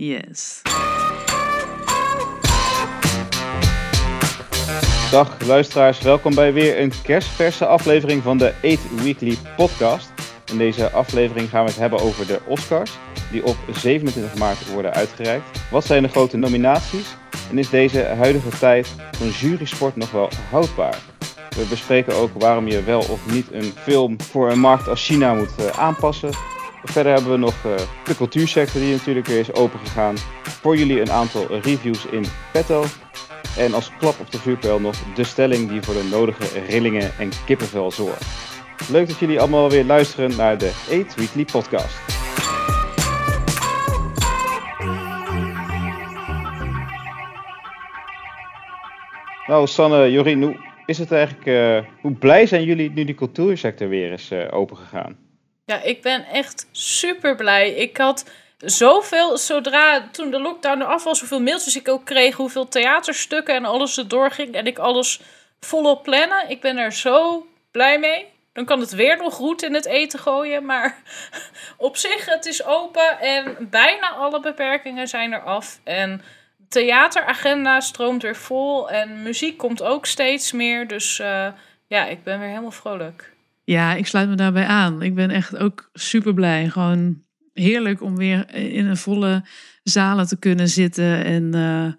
Yes. Dag luisteraars, welkom bij weer een kerstverse aflevering van de 8 Weekly Podcast. In deze aflevering gaan we het hebben over de Oscars, die op 27 maart worden uitgereikt. Wat zijn de grote nominaties en is deze huidige tijd van jurysport nog wel houdbaar? We bespreken ook waarom je wel of niet een film voor een markt als China moet uh, aanpassen. Verder hebben we nog uh, de cultuursector die natuurlijk weer is opengegaan. Voor jullie een aantal reviews in petto. En als klap op de vuurpijl nog de stelling die voor de nodige rillingen en kippenvel zorgt. Leuk dat jullie allemaal weer luisteren naar de 8 Weekly Podcast. Nou, Sanne, Jorien, hoe is het eigenlijk, uh, hoe blij zijn jullie nu die cultuursector weer is uh, opengegaan? Ja, ik ben echt super blij. Ik had zoveel, zodra toen de lockdown eraf was, hoeveel mailtjes ik ook kreeg, hoeveel theaterstukken en alles er doorging en ik alles volop plannen. Ik ben er zo blij mee. Dan kan het weer nog goed in het eten gooien, maar op zich, het is open en bijna alle beperkingen zijn er af. En theateragenda stroomt weer vol en muziek komt ook steeds meer. Dus uh, ja, ik ben weer helemaal vrolijk. Ja, ik sluit me daarbij aan. Ik ben echt ook super blij. Gewoon heerlijk om weer in een volle zalen te kunnen zitten en uh,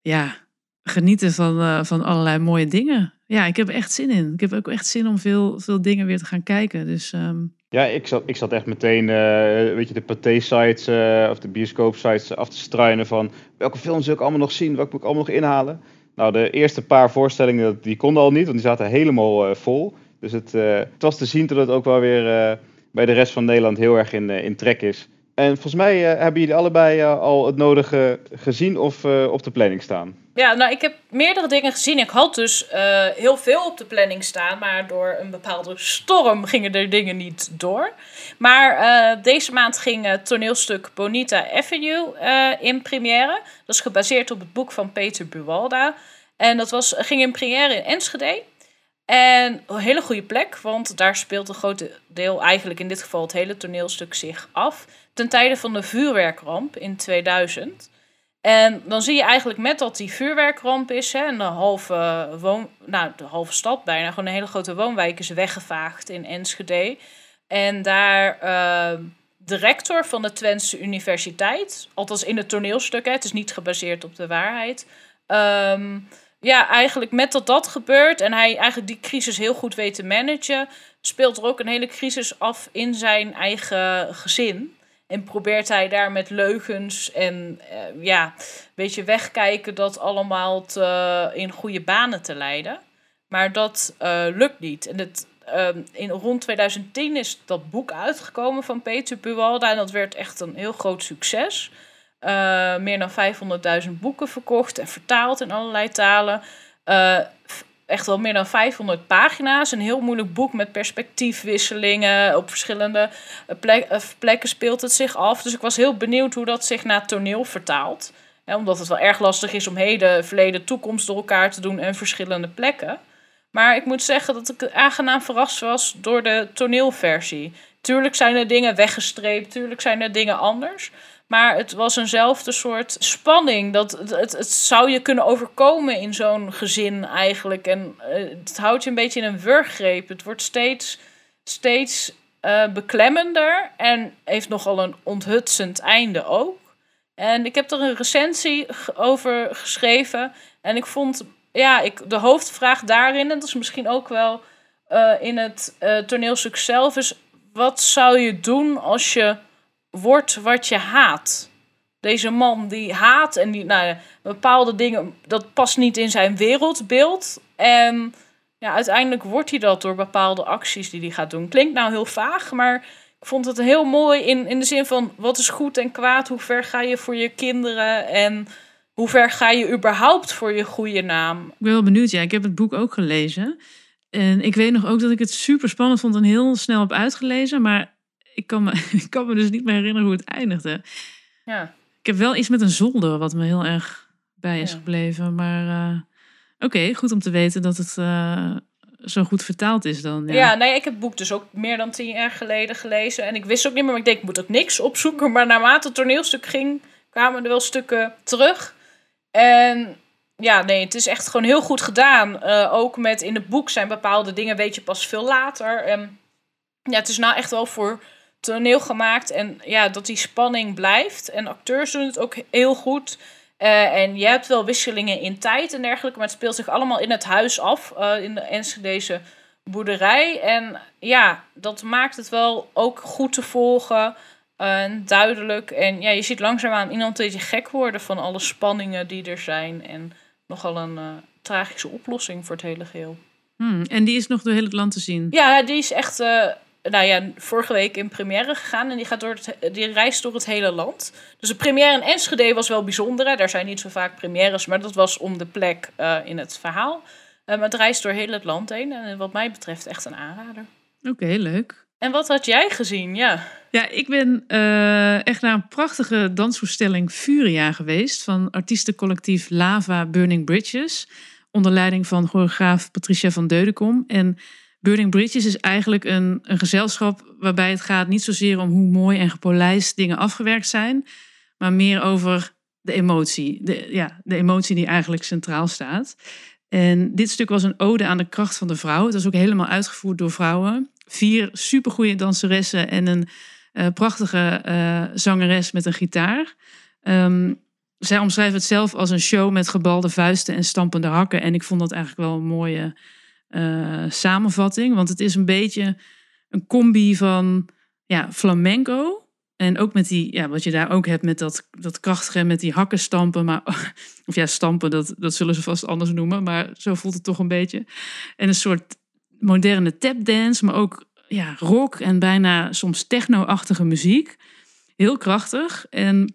ja, genieten van, uh, van allerlei mooie dingen. Ja, ik heb echt zin in. Ik heb ook echt zin om veel, veel dingen weer te gaan kijken. Dus, um... Ja, ik zat, ik zat echt meteen, uh, weet je, de pathé-sites of de bioscoop-sites af te struinen van welke films wil ik allemaal nog zien, welke moet ik allemaal nog inhalen. Nou, de eerste paar voorstellingen, die konden al niet, want die zaten helemaal vol. Dus het, het was te zien dat het ook wel weer bij de rest van Nederland heel erg in, in trek is. En volgens mij hebben jullie allebei al het nodige gezien of op de planning staan. Ja, nou, ik heb meerdere dingen gezien. Ik had dus heel veel op de planning staan, maar door een bepaalde storm gingen er dingen niet door. Maar deze maand ging het toneelstuk Bonita Avenue in première. Dat is gebaseerd op het boek van Peter Buwalda. En dat was, ging in première in Enschede. En een hele goede plek, want daar speelt een groot deel, eigenlijk in dit geval het hele toneelstuk, zich af. Ten tijde van de vuurwerkramp in 2000. En dan zie je eigenlijk met dat die vuurwerkramp is, hè, en halve, woon, nou, de halve stad bijna, gewoon een hele grote woonwijk is weggevaagd in Enschede. En daar uh, de rector van de Twentse Universiteit, althans in het toneelstuk, hè, het is niet gebaseerd op de waarheid. Um, ja, eigenlijk met dat dat gebeurt en hij eigenlijk die crisis heel goed weet te managen, speelt er ook een hele crisis af in zijn eigen gezin. En probeert hij daar met leugens en uh, ja, een beetje wegkijken dat allemaal te, in goede banen te leiden. Maar dat uh, lukt niet. En het, uh, in rond 2010 is dat boek uitgekomen van Peter Buwalda. En dat werd echt een heel groot succes. Uh, meer dan 500.000 boeken verkocht en vertaald in allerlei talen. Uh, echt wel meer dan 500 pagina's. Een heel moeilijk boek met perspectiefwisselingen. Op verschillende plek, plekken speelt het zich af. Dus ik was heel benieuwd hoe dat zich naar toneel vertaalt. Omdat het wel erg lastig is om heden, verleden, toekomst door elkaar te doen en verschillende plekken. Maar ik moet zeggen dat ik aangenaam verrast was door de toneelversie. Tuurlijk zijn er dingen weggestreept, tuurlijk zijn er dingen anders. Maar het was eenzelfde soort spanning. Dat het, het, zou je kunnen overkomen in zo'n gezin eigenlijk. En uh, het houdt je een beetje in een wurggreep. Het wordt steeds, steeds uh, beklemmender. En heeft nogal een onthutsend einde ook. En ik heb er een recensie over geschreven. En ik vond, ja, ik, de hoofdvraag daarin, en dat is misschien ook wel uh, in het toneelstuk zelf, is: wat zou je doen als je wordt wat je haat. Deze man die haat en die, nou, bepaalde dingen, dat past niet in zijn wereldbeeld. En ja, uiteindelijk wordt hij dat door bepaalde acties die hij gaat doen. Klinkt nou heel vaag, maar ik vond het heel mooi in, in de zin van wat is goed en kwaad, hoe ver ga je voor je kinderen en hoe ver ga je überhaupt voor je goede naam. Ik ben wel benieuwd, ja, ik heb het boek ook gelezen. En ik weet nog ook dat ik het super spannend vond en heel snel heb uitgelezen. Maar ik kan, me, ik kan me dus niet meer herinneren hoe het eindigde. Ja. Ik heb wel iets met een zolder wat me heel erg bij is gebleven. Maar uh, oké, goed om te weten dat het uh, zo goed vertaald is dan. Ja. ja, nee, ik heb het boek dus ook meer dan tien jaar geleden gelezen. En ik wist ook niet meer, maar ik denk, ik moet ook niks opzoeken. Maar naarmate het toneelstuk ging, kwamen er wel stukken terug. En ja, nee, het is echt gewoon heel goed gedaan. Uh, ook met in het boek zijn bepaalde dingen, weet je pas veel later. En ja, het is nou echt wel voor toneel gemaakt. En ja, dat die spanning blijft. En acteurs doen het ook heel goed. Uh, en je hebt wel wisselingen in tijd en dergelijke. Maar het speelt zich allemaal in het huis af. Uh, in de Enschedeze boerderij. En ja, dat maakt het wel ook goed te volgen. En duidelijk. En ja, je ziet langzaamaan iemand een beetje gek worden van alle spanningen die er zijn. En nogal een uh, tragische oplossing voor het hele geheel. Hmm, en die is nog door heel het land te zien? Ja, die is echt, nou ja, vorige week in première gegaan. En die, gaat door het, die reist door het hele land. Dus de première in Enschede was wel bijzonder. Hè? Daar zijn niet zo vaak premières, maar dat was om de plek uh, in het verhaal. maar het reist door heel het land heen. En wat mij betreft echt een aanrader. Oké, leuk. En wat had jij gezien? Ja, ja ik ben uh, echt naar een prachtige dansvoorstelling Furia geweest van artiestencollectief Lava Burning Bridges. Onder leiding van choreograaf Patricia van Deudekom. En Burning Bridges is eigenlijk een, een gezelschap waarbij het gaat niet zozeer om hoe mooi en gepolijst dingen afgewerkt zijn, maar meer over de emotie. De, ja, de emotie die eigenlijk centraal staat. En dit stuk was een ode aan de kracht van de vrouw. Het was ook helemaal uitgevoerd door vrouwen vier supergoeie danseressen en een uh, prachtige uh, zangeres met een gitaar. Um, zij omschrijven het zelf als een show met gebalde vuisten en stampende hakken. En ik vond dat eigenlijk wel een mooie uh, samenvatting. Want het is een beetje een combi van ja, flamenco. En ook met die, ja, wat je daar ook hebt met dat, dat krachtige, met die hakken stampen. Maar, of ja, stampen, dat, dat zullen ze vast anders noemen. Maar zo voelt het toch een beetje. En een soort moderne tapdance, maar ook ja, rock en bijna soms techno-achtige muziek. Heel krachtig. En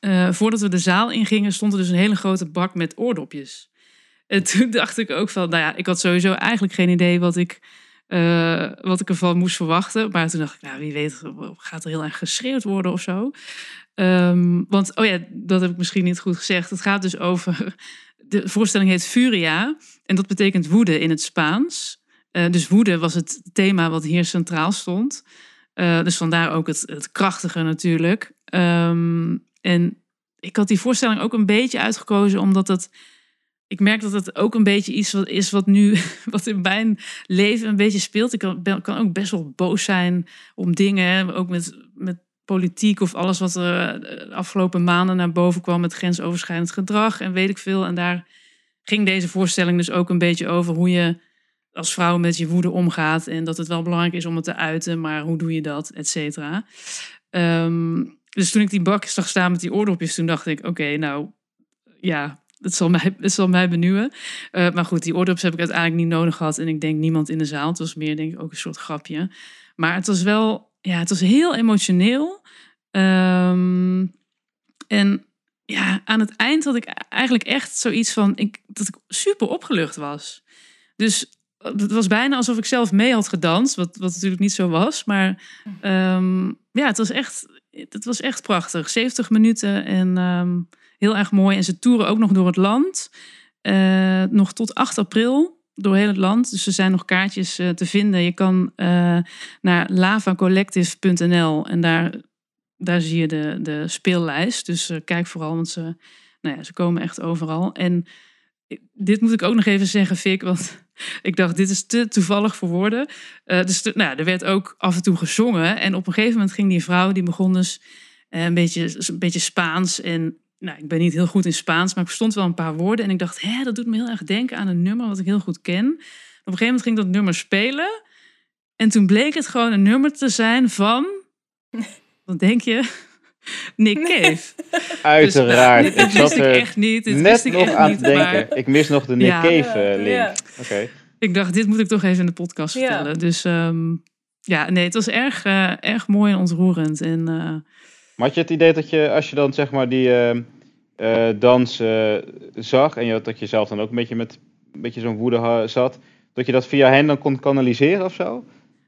uh, voordat we de zaal ingingen, stond er dus een hele grote bak met oordopjes. En toen dacht ik ook van, nou ja, ik had sowieso eigenlijk geen idee wat ik, uh, wat ik ervan moest verwachten. Maar toen dacht ik, nou wie weet, gaat er heel erg geschreeuwd worden of zo. Um, want, oh ja, dat heb ik misschien niet goed gezegd. Het gaat dus over, de voorstelling heet Furia. En dat betekent woede in het Spaans. Uh, dus woede was het thema wat hier centraal stond. Uh, dus vandaar ook het, krachtige natuurlijk. Um, en ik had die voorstelling ook een beetje uitgekozen omdat het. Ik merk dat het ook een beetje iets wat is wat nu, wat in mijn leven een beetje speelt. Ik kan, kan ook best wel boos zijn om dingen, ook met, met politiek of alles wat er de afgelopen maanden naar boven kwam met grensoverschrijdend gedrag en weet ik veel. En daar ging deze voorstelling dus ook een beetje over hoe je als vrouw met je woede omgaat. En dat het wel belangrijk is om het te uiten, maar hoe doe je dat, et cetera. Um, dus toen ik die bak zag staan met die oordopjes, toen dacht ik, oké, nou ja, het zal mij, mij benieuwen. Uh, maar goed, die oordopjes heb ik uiteindelijk niet nodig gehad. En ik denk niemand in de zaal. Het was meer denk ik ook een soort grapje. Maar het was wel, ja, het was heel emotioneel. Um, en ja, aan het eind had ik eigenlijk echt zoiets van ik, dat ik super opgelucht was. Dus het was bijna alsof ik zelf mee had gedanst, wat, wat natuurlijk niet zo was. Maar um, ja, het was, echt, het was echt prachtig. 70 minuten en um, heel erg mooi. En ze toeren ook nog door het land. Uh, nog tot 8 april door heel het land. Dus er zijn nog kaartjes uh, te vinden. Je kan uh, naar lavacollective.nl en daar, daar zie je de, de speellijst. Dus kijk vooral, want ze, nou ja, ze komen echt overal. En dit moet ik ook nog even zeggen, Fik, want ik dacht, dit is te toevallig voor woorden. Dus nou er werd ook af en toe gezongen. En op een gegeven moment ging die vrouw, die begon dus een, beetje, een beetje Spaans. En nou, ik ben niet heel goed in Spaans, maar ik verstond wel een paar woorden. En ik dacht, hè, dat doet me heel erg denken aan een nummer wat ik heel goed ken. Op een gegeven moment ging dat nummer spelen. En toen bleek het gewoon een nummer te zijn van... Wat denk je? Nick Cave. Uiteraard. Dus, nou, dit wist ik echt niet. Dit net ik nog echt aan niet, denken. maar Ik mis nog de Nick Ja. Cave uh, link. Ja. Oké. ik dacht, dit moet ik toch even in de podcast Ja. vertellen. Dus ehm, ja, nee, het was erg, eh, erg mooi en ontroerend. En eh, Maar had je het idee dat je, als je dan zeg maar die eh, dans eh, zag en je, dat je zelf dan ook een beetje met een beetje zo'n woede zat, dat je dat via hen dan kon kanaliseren of zo?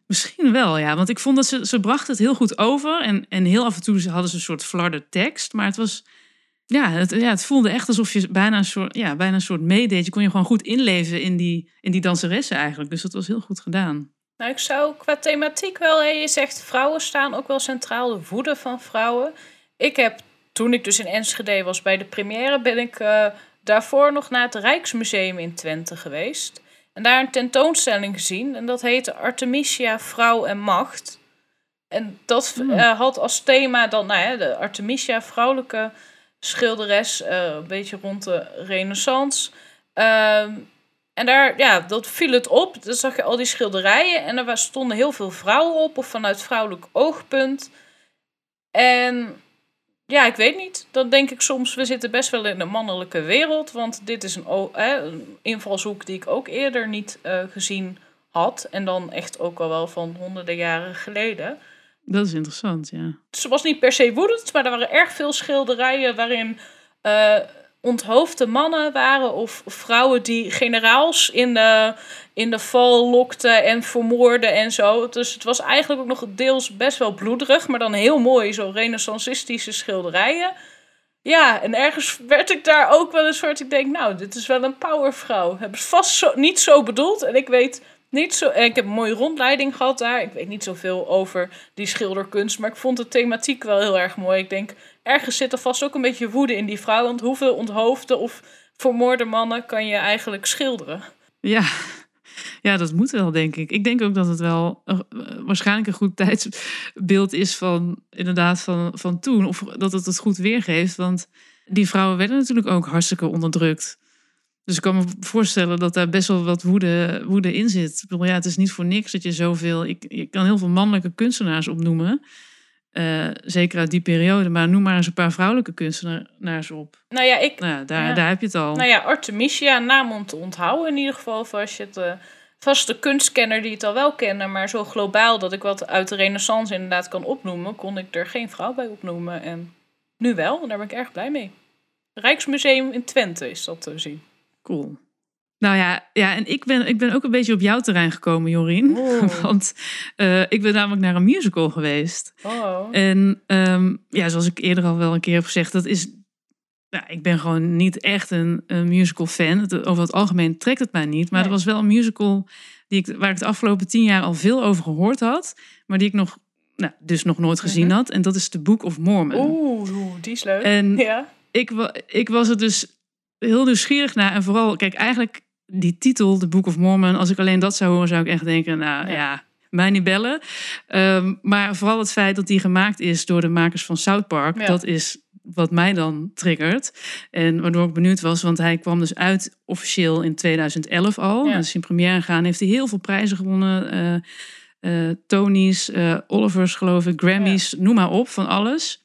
misschien wel, ja. Want ik vond dat ze, ze bracht het heel goed over. En, en heel af en toe hadden ze een soort flarde tekst. Maar het was... Ja het, ja, het voelde echt alsof je bijna een soort, ja, bijna een soort meedeed. Je kon je gewoon goed inleven in die, in die danseressen eigenlijk. Dus dat was heel goed gedaan. Nou, ik zou qua thematiek wel, hè, je zegt vrouwen staan ook wel centraal, de woede van vrouwen. Ik heb toen ik dus in Enschede was bij de première, ben ik eh, daarvoor nog naar het Rijksmuseum in Twente geweest. En daar een tentoonstelling gezien. En dat heette Artemisia, Vrouw en Macht. En dat Hmm. eh, had als thema dan, nou ja, de Artemisia, vrouwelijke schilderes, eh, een beetje rond de renaissance. Ehm, en daar, ja, dat viel het op. Dan zag je al die schilderijen en er stonden heel veel vrouwen op, of vanuit vrouwelijk oogpunt. En ja, ik weet niet. Dan denk ik soms, we zitten best wel in een mannelijke wereld. Want dit is een, een invalshoek die ik ook eerder niet eh, gezien had. En dan echt ook al wel van honderden jaren geleden. Dat is interessant, ja. Ze was niet per se woedend, maar er waren erg veel schilderijen waarin eh, onthoofde mannen waren of vrouwen die generaals in de, in de val lokten en vermoorden en zo. Dus het was eigenlijk ook nog deels best wel bloederig, maar dan heel mooi, zo renaissancistische schilderijen. Ja, en ergens werd ik daar ook wel een soort, ik denk, nou, dit is wel een powervrouw. Hebben ze vast zo, niet zo bedoeld en ik weet niet zo, ik heb een mooie rondleiding gehad daar. Ik weet niet zoveel over die schilderkunst, maar ik vond de thematiek wel heel erg mooi. Ik denk, ergens zit er vast ook een beetje woede in die vrouw, want hoeveel onthoofde of vermoorde mannen kan je eigenlijk schilderen? Ja. ja, dat moet wel, denk ik. Ik denk ook dat het wel eh, waarschijnlijk een goed tijdsbeeld is van inderdaad van, van toen. Of dat het het goed weergeeft. Want die vrouwen werden natuurlijk ook hartstikke onderdrukt. Dus ik kan me voorstellen dat daar best wel wat woede, woede in zit. Ik bedoel, ja, het is niet voor niks dat je zoveel... Ik, je kan heel veel mannelijke kunstenaars opnoemen. Eh, zeker uit die periode. Maar noem maar eens een paar vrouwelijke kunstenaars op. Nou ja, ik, Nou ja, daar, Ja. daar heb je het al. Nou ja, Artemisia, naam om te onthouden in ieder geval. Of als je het vaste kunstkenner die het al wel kennen, maar zo globaal dat ik wat uit de renaissance inderdaad kan opnoemen, kon ik er geen vrouw bij opnoemen. En nu wel, en daar ben ik erg blij mee. Rijksmuseum in Twente is dat te zien. Cool. Nou ja, ja en ik ben, ik ben ook een beetje op jouw terrein gekomen, Jorien. Oh. Want eh, ik ben namelijk naar een musical geweest. Oh. En ehm, ja, zoals ik eerder al wel een keer heb gezegd, dat is. Nou, ik ben gewoon niet echt een, een musical fan. Het- over het algemeen trekt het mij niet. Maar Nee. er was wel een musical die ik, waar ik de afgelopen tien jaar al veel over gehoord had. Maar die ik nog, nou, dus nog nooit gezien Mhm. had. En dat is The Book of Mormon. Oeh, die is leuk. En ja. ik, ik was er dus heel nieuwsgierig naar. En vooral, kijk, eigenlijk die titel, The Book of Mormon. Als ik alleen dat zou horen, zou ik echt denken, nou Ja. ja, mij niet bellen. Ehm, maar vooral het feit dat die gemaakt is door de makers van South Park. Ja. Dat is wat mij dan triggert. En waardoor ik benieuwd was, want hij kwam dus uit officieel in 2011 al. Ja. Dat is in première gegaan. Heeft hij heel veel prijzen gewonnen. eh, Tony's, eh, Oliver's geloof ik, Grammys, noem maar op, van alles.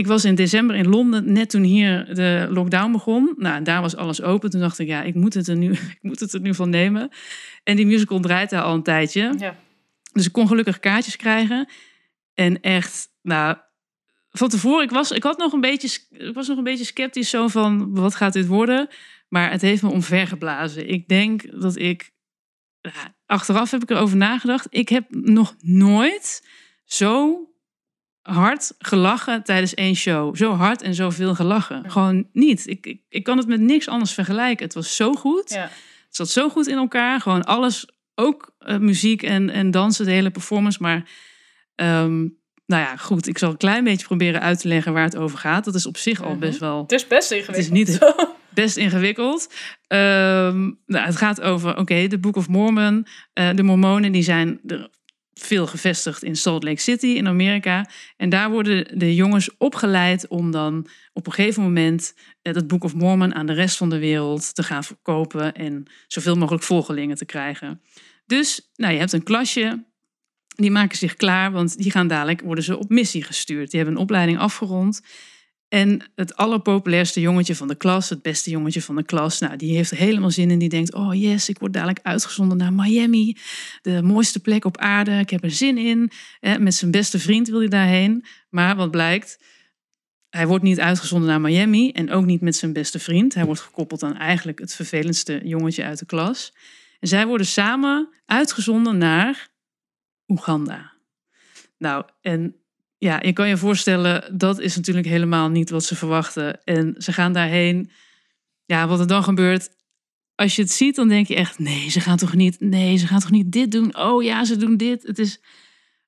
Ik was in december in Londen, net toen hier de lockdown begon. Nou, daar was alles open. Toen dacht ik, ja, ik moet het er nu, ik moet het er nu van nemen. En die musical draait daar al een tijdje. ja. Dus ik kon gelukkig kaartjes krijgen. En echt, nou, van tevoren, ik was, ik had nog een beetje, ik was nog een beetje sceptisch zo van, wat gaat dit worden? Maar het heeft me omvergeblazen. Ik denk dat ik, ja, achteraf heb ik erover nagedacht. Ik heb nog nooit zo hard gelachen tijdens één show. Zo hard en zoveel gelachen. Gewoon niet. Ik, ik, ik kan het met niks anders vergelijken. Het was zo goed. ja. Het zat zo goed in elkaar. Gewoon alles, ook eh, muziek en, en dansen, de hele performance. Maar ehm, nou ja, goed. Ik zal een klein beetje proberen uit te leggen waar het over gaat. Dat is op zich al Mhm. best wel Het is best ingewikkeld. Het is niet- best ingewikkeld. Ehm, nou, het gaat over, oké, de Book of Mormon. Eh, de Mormonen die zijn er veel gevestigd in Salt Lake City in Amerika. En daar worden de jongens opgeleid om dan op een gegeven moment eh, dat Book of Mormon aan de rest van de wereld te gaan verkopen en zoveel mogelijk volgelingen te krijgen. Dus, nou, je hebt een klasje. Die maken zich klaar, want die gaan dadelijk worden ze op missie gestuurd. Die hebben een opleiding afgerond. En het allerpopulairste jongetje van de klas, het beste jongetje van de klas, nou, die heeft er helemaal zin in. Die denkt, oh yes, ik word dadelijk uitgezonden naar Miami. De mooiste plek op aarde, ik heb er zin in. Met zijn beste vriend wil hij daarheen. Maar wat blijkt, hij wordt niet uitgezonden naar Miami en ook niet met zijn beste vriend. Hij wordt gekoppeld aan eigenlijk het vervelendste jongetje uit de klas. En zij worden samen uitgezonden naar Oeganda. Nou, en ja, je kan je voorstellen, dat is natuurlijk helemaal niet wat ze verwachten. En ze gaan daarheen. Ja, wat er dan gebeurt. Als je het ziet, dan denk je echt: nee, ze gaan toch niet. Nee, ze gaan toch niet dit doen. Oh ja, ze doen dit. Het is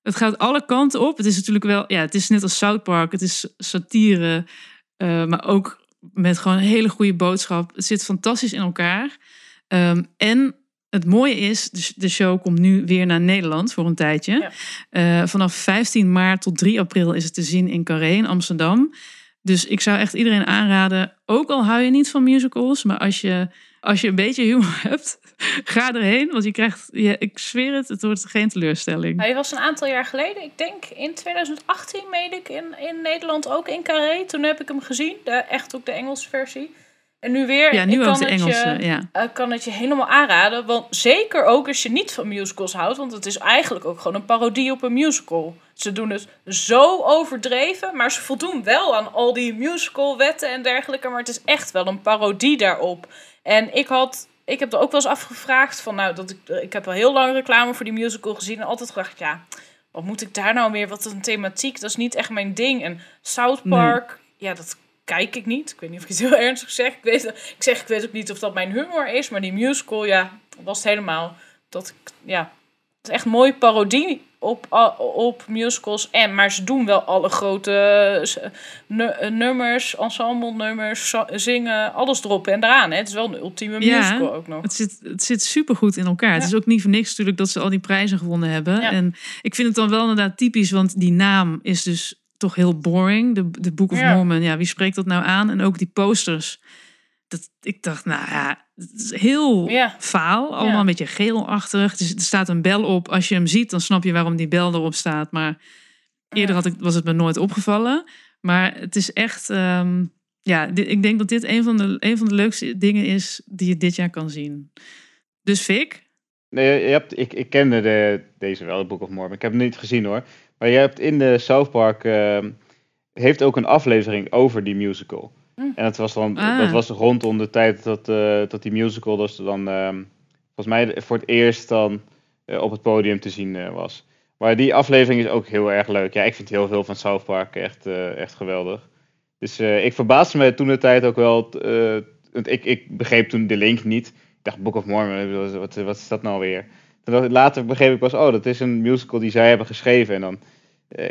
Het gaat alle kanten op. Het is natuurlijk wel, ja, het is net als South Park. Het is satire, uh, maar ook met gewoon een hele goede boodschap. Het zit fantastisch in elkaar. Um, en het mooie is, de show komt nu weer naar Nederland voor een tijdje. Ja. Uh, vanaf 15 maart tot 3 april is het te zien in Carré in Amsterdam. Dus ik zou echt iedereen aanraden, ook al hou je niet van musicals, maar als je, als je een beetje humor hebt, ga erheen. Want je krijgt, ja, ik zweer het, het wordt geen teleurstelling. Hij was een aantal jaar geleden, ik denk in 2018, meen ik, in, in Nederland ook in Carré. Toen heb ik hem gezien, de, echt ook de Engelse versie. En nu weer, ja, nu ik kan, de Engelse, het je, ja. uh, kan het je helemaal aanraden. Want zeker ook als je niet van musicals houdt. Want het is eigenlijk ook gewoon een parodie op een musical. Ze doen het zo overdreven. Maar ze voldoen wel aan al die musicalwetten en dergelijke. Maar het is echt wel een parodie daarop. En ik had... Ik heb er ook wel eens afgevraagd van, nou, dat ik, ik heb al heel lang reclame voor die musical gezien en altijd gedacht, ja, wat moet ik daar nou meer? Wat een thematiek, dat is niet echt mijn ding. En South Park, ja, dat kijk ik niet. Ik weet niet of ik het heel ernstig zeg. Ik, weet, ik zeg, ik weet ook niet of dat mijn humor is. Maar die musical, ja, was het helemaal. Dat ik, ja, het is echt een mooie parodie op, op musicals. En, maar ze doen wel alle grote eh, nummers, ensemble nummers, zingen, alles erop en eraan. Hè. Het is wel een ultieme musical ook nog. Het zit, het zit supergoed in elkaar. Het is ook niet voor niks natuurlijk dat ze al die prijzen gewonnen hebben. En ik vind het dan wel inderdaad typisch, want die naam is dus toch heel boring. De, de Book of ja. Mormon, ja, wie spreekt dat nou aan? En ook die posters. Dat, ik dacht, nou ja, het is heel ja. faal. Allemaal een beetje geelachtig. Dus er staat een bel op. Als je hem ziet, dan snap je waarom die bel erop staat. Maar eerder had ik, was het me nooit opgevallen. Maar het is echt... Um, ja, dit, ik denk dat dit een van, de, een van de leukste dingen is die je dit jaar kan zien. Dus Fik? Nee, je hebt, ik, ik kende de, deze wel, het Book of Mormon. Ik heb hem niet gezien hoor. Maar je hebt in de South Park uh, heeft ook een aflevering over die musical. Mm. En dat was dan ah. dat was rondom de tijd dat, uh, dat die musical dus dan uh, volgens mij voor het eerst dan uh, op het podium te zien uh, was. Maar die aflevering is ook heel erg leuk. Ja, ik vind heel veel van South Park echt, echt geweldig. Dus ik verbaasde me toen de tijd ook wel. want ik, ik begreep toen de link niet. Ik dacht Book of Mormon, wat, wat is dat nou weer? later begreep ik pas, oh, dat is een musical die zij hebben geschreven. En dan eh,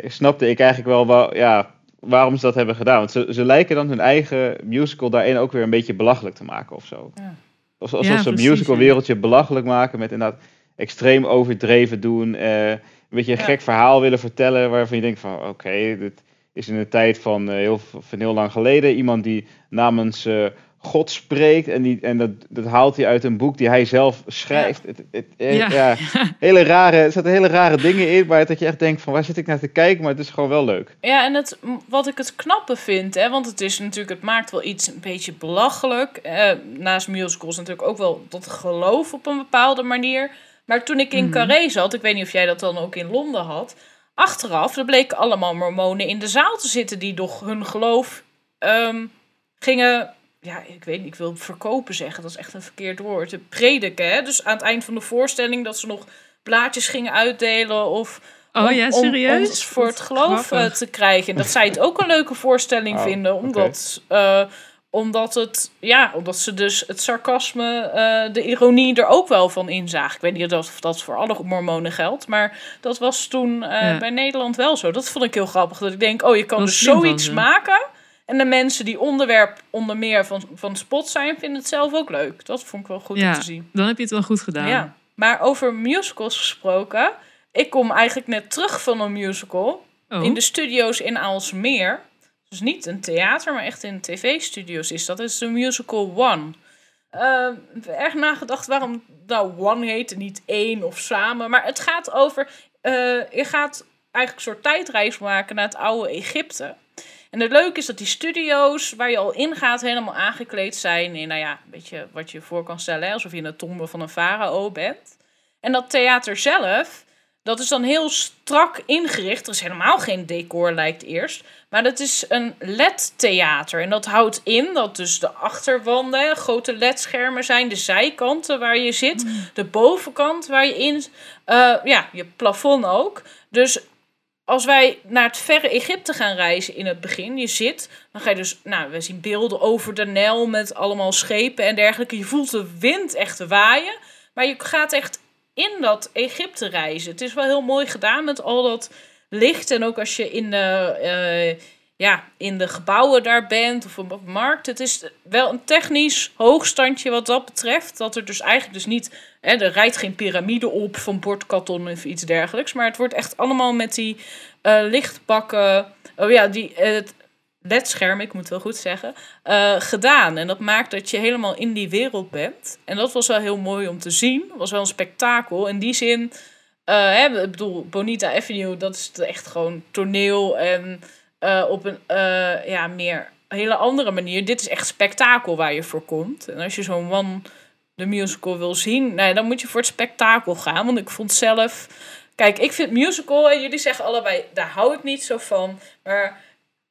snapte ik eigenlijk wel, wel ja, waarom ze dat hebben gedaan. Want ze, ze lijken dan hun eigen musical daarin ook weer een beetje belachelijk te maken of zo. Ja. Alsof ja, ze een musical wereldje belachelijk maken met inderdaad extreem overdreven doen. Uh, een beetje een gek verhaal willen vertellen waarvan je denkt van oké, okay, dit is in een tijd van, uh, heel, van heel lang geleden. Iemand die namens uh, God spreekt. En, die, en dat, dat haalt hij uit een boek die hij zelf schrijft. Ja. Het, het, ja. ja. hele rare, er zitten hele rare dingen in, maar dat je echt denkt van waar zit ik naar te kijken, maar het is gewoon wel leuk. Ja, en het, wat ik het knappe vind, hè, want het is natuurlijk, het maakt wel iets een beetje belachelijk. Eh, naast musicals natuurlijk ook wel dat geloof op een bepaalde manier. Maar toen ik in mm. Carré zat, ik weet niet of jij dat dan ook in Londen had, achteraf, er bleken allemaal mormonen in de zaal te zitten die toch hun geloof um, gingen ja, ik weet niet, ik wil verkopen zeggen, dat is echt een verkeerd woord. De prediken, hè? Dus aan het eind van de voorstelling dat ze nog blaadjes gingen uitdelen of... Oh om, ja, serieus? Om, voor het geloof eh, te krijgen. Dat zij het ook een leuke voorstelling oh, vinden, omdat, okay. uh, omdat, het, ja, omdat ze dus het sarcasme, uh, de ironie er ook wel van inzagen. Ik weet niet of dat voor alle mormonen geldt, maar dat was toen ja. bij Nederland wel zo. Dat vond ik heel grappig, dat ik denk, oh, je kan dus zoiets maken en de mensen die onderwerp onder meer van, van spot zijn, vinden het zelf ook leuk. Dat vond ik wel goed om te zien. Dan heb je het wel goed gedaan. Ja. Maar over musicals gesproken. Ik kom eigenlijk net terug van een musical. Oh. In de studio's in Aalsmeer. Dus niet een theater, maar echt in tv-studio's is dat. is de musical One. Uh, erg nagedacht waarom nou One heet en niet één of samen. Maar het gaat over... Uh, je gaat eigenlijk een soort tijdreis maken naar het oude Egypte. En het leuke is dat die studio's waar je al in gaat helemaal aangekleed zijn in, nou ja, een beetje wat je voor kan stellen, alsof je in de tombe van een farao bent. En dat theater zelf, dat is dan heel strak ingericht. Er is helemaal geen decor, lijkt eerst. Maar dat is een LED-theater. En dat houdt in dat dus de achterwanden grote LED-schermen zijn. De zijkanten waar je zit. Mm. De bovenkant waar je in... Uh, ja, je plafond ook. Dus als wij naar het verre Egypte gaan reizen in het begin, je zit, dan ga je dus, nou, we zien beelden over de Nijl met allemaal schepen en dergelijke. Je voelt de wind echt waaien, maar je gaat echt in dat Egypte reizen. Het is wel heel mooi gedaan met al dat licht. En ook als je in de, eh, ja, in de gebouwen daar bent of op markt. Het is wel een technisch hoogstandje wat dat betreft. Dat er dus eigenlijk dus niet... Hè, er rijdt geen piramide op van bordkarton of iets dergelijks. Maar het wordt echt allemaal met die uh, lichtbakken... Oh ja, die, het ledscherm, ik moet wel goed zeggen, uh, gedaan. En dat maakt dat je helemaal in die wereld bent. En dat was wel heel mooi om te zien. was wel een spektakel. In die zin, hè, ik bedoel, Bonita Avenue, dat is echt gewoon toneel en uh, op een ja, meer hele andere manier. Dit is echt spektakel waar je voor komt. En als je zo'n One de musical wil zien, nou, dan moet je voor het spektakel gaan. Want ik vond zelf. Kijk, ik vind musical, en jullie zeggen allebei, daar hou ik niet zo van. Maar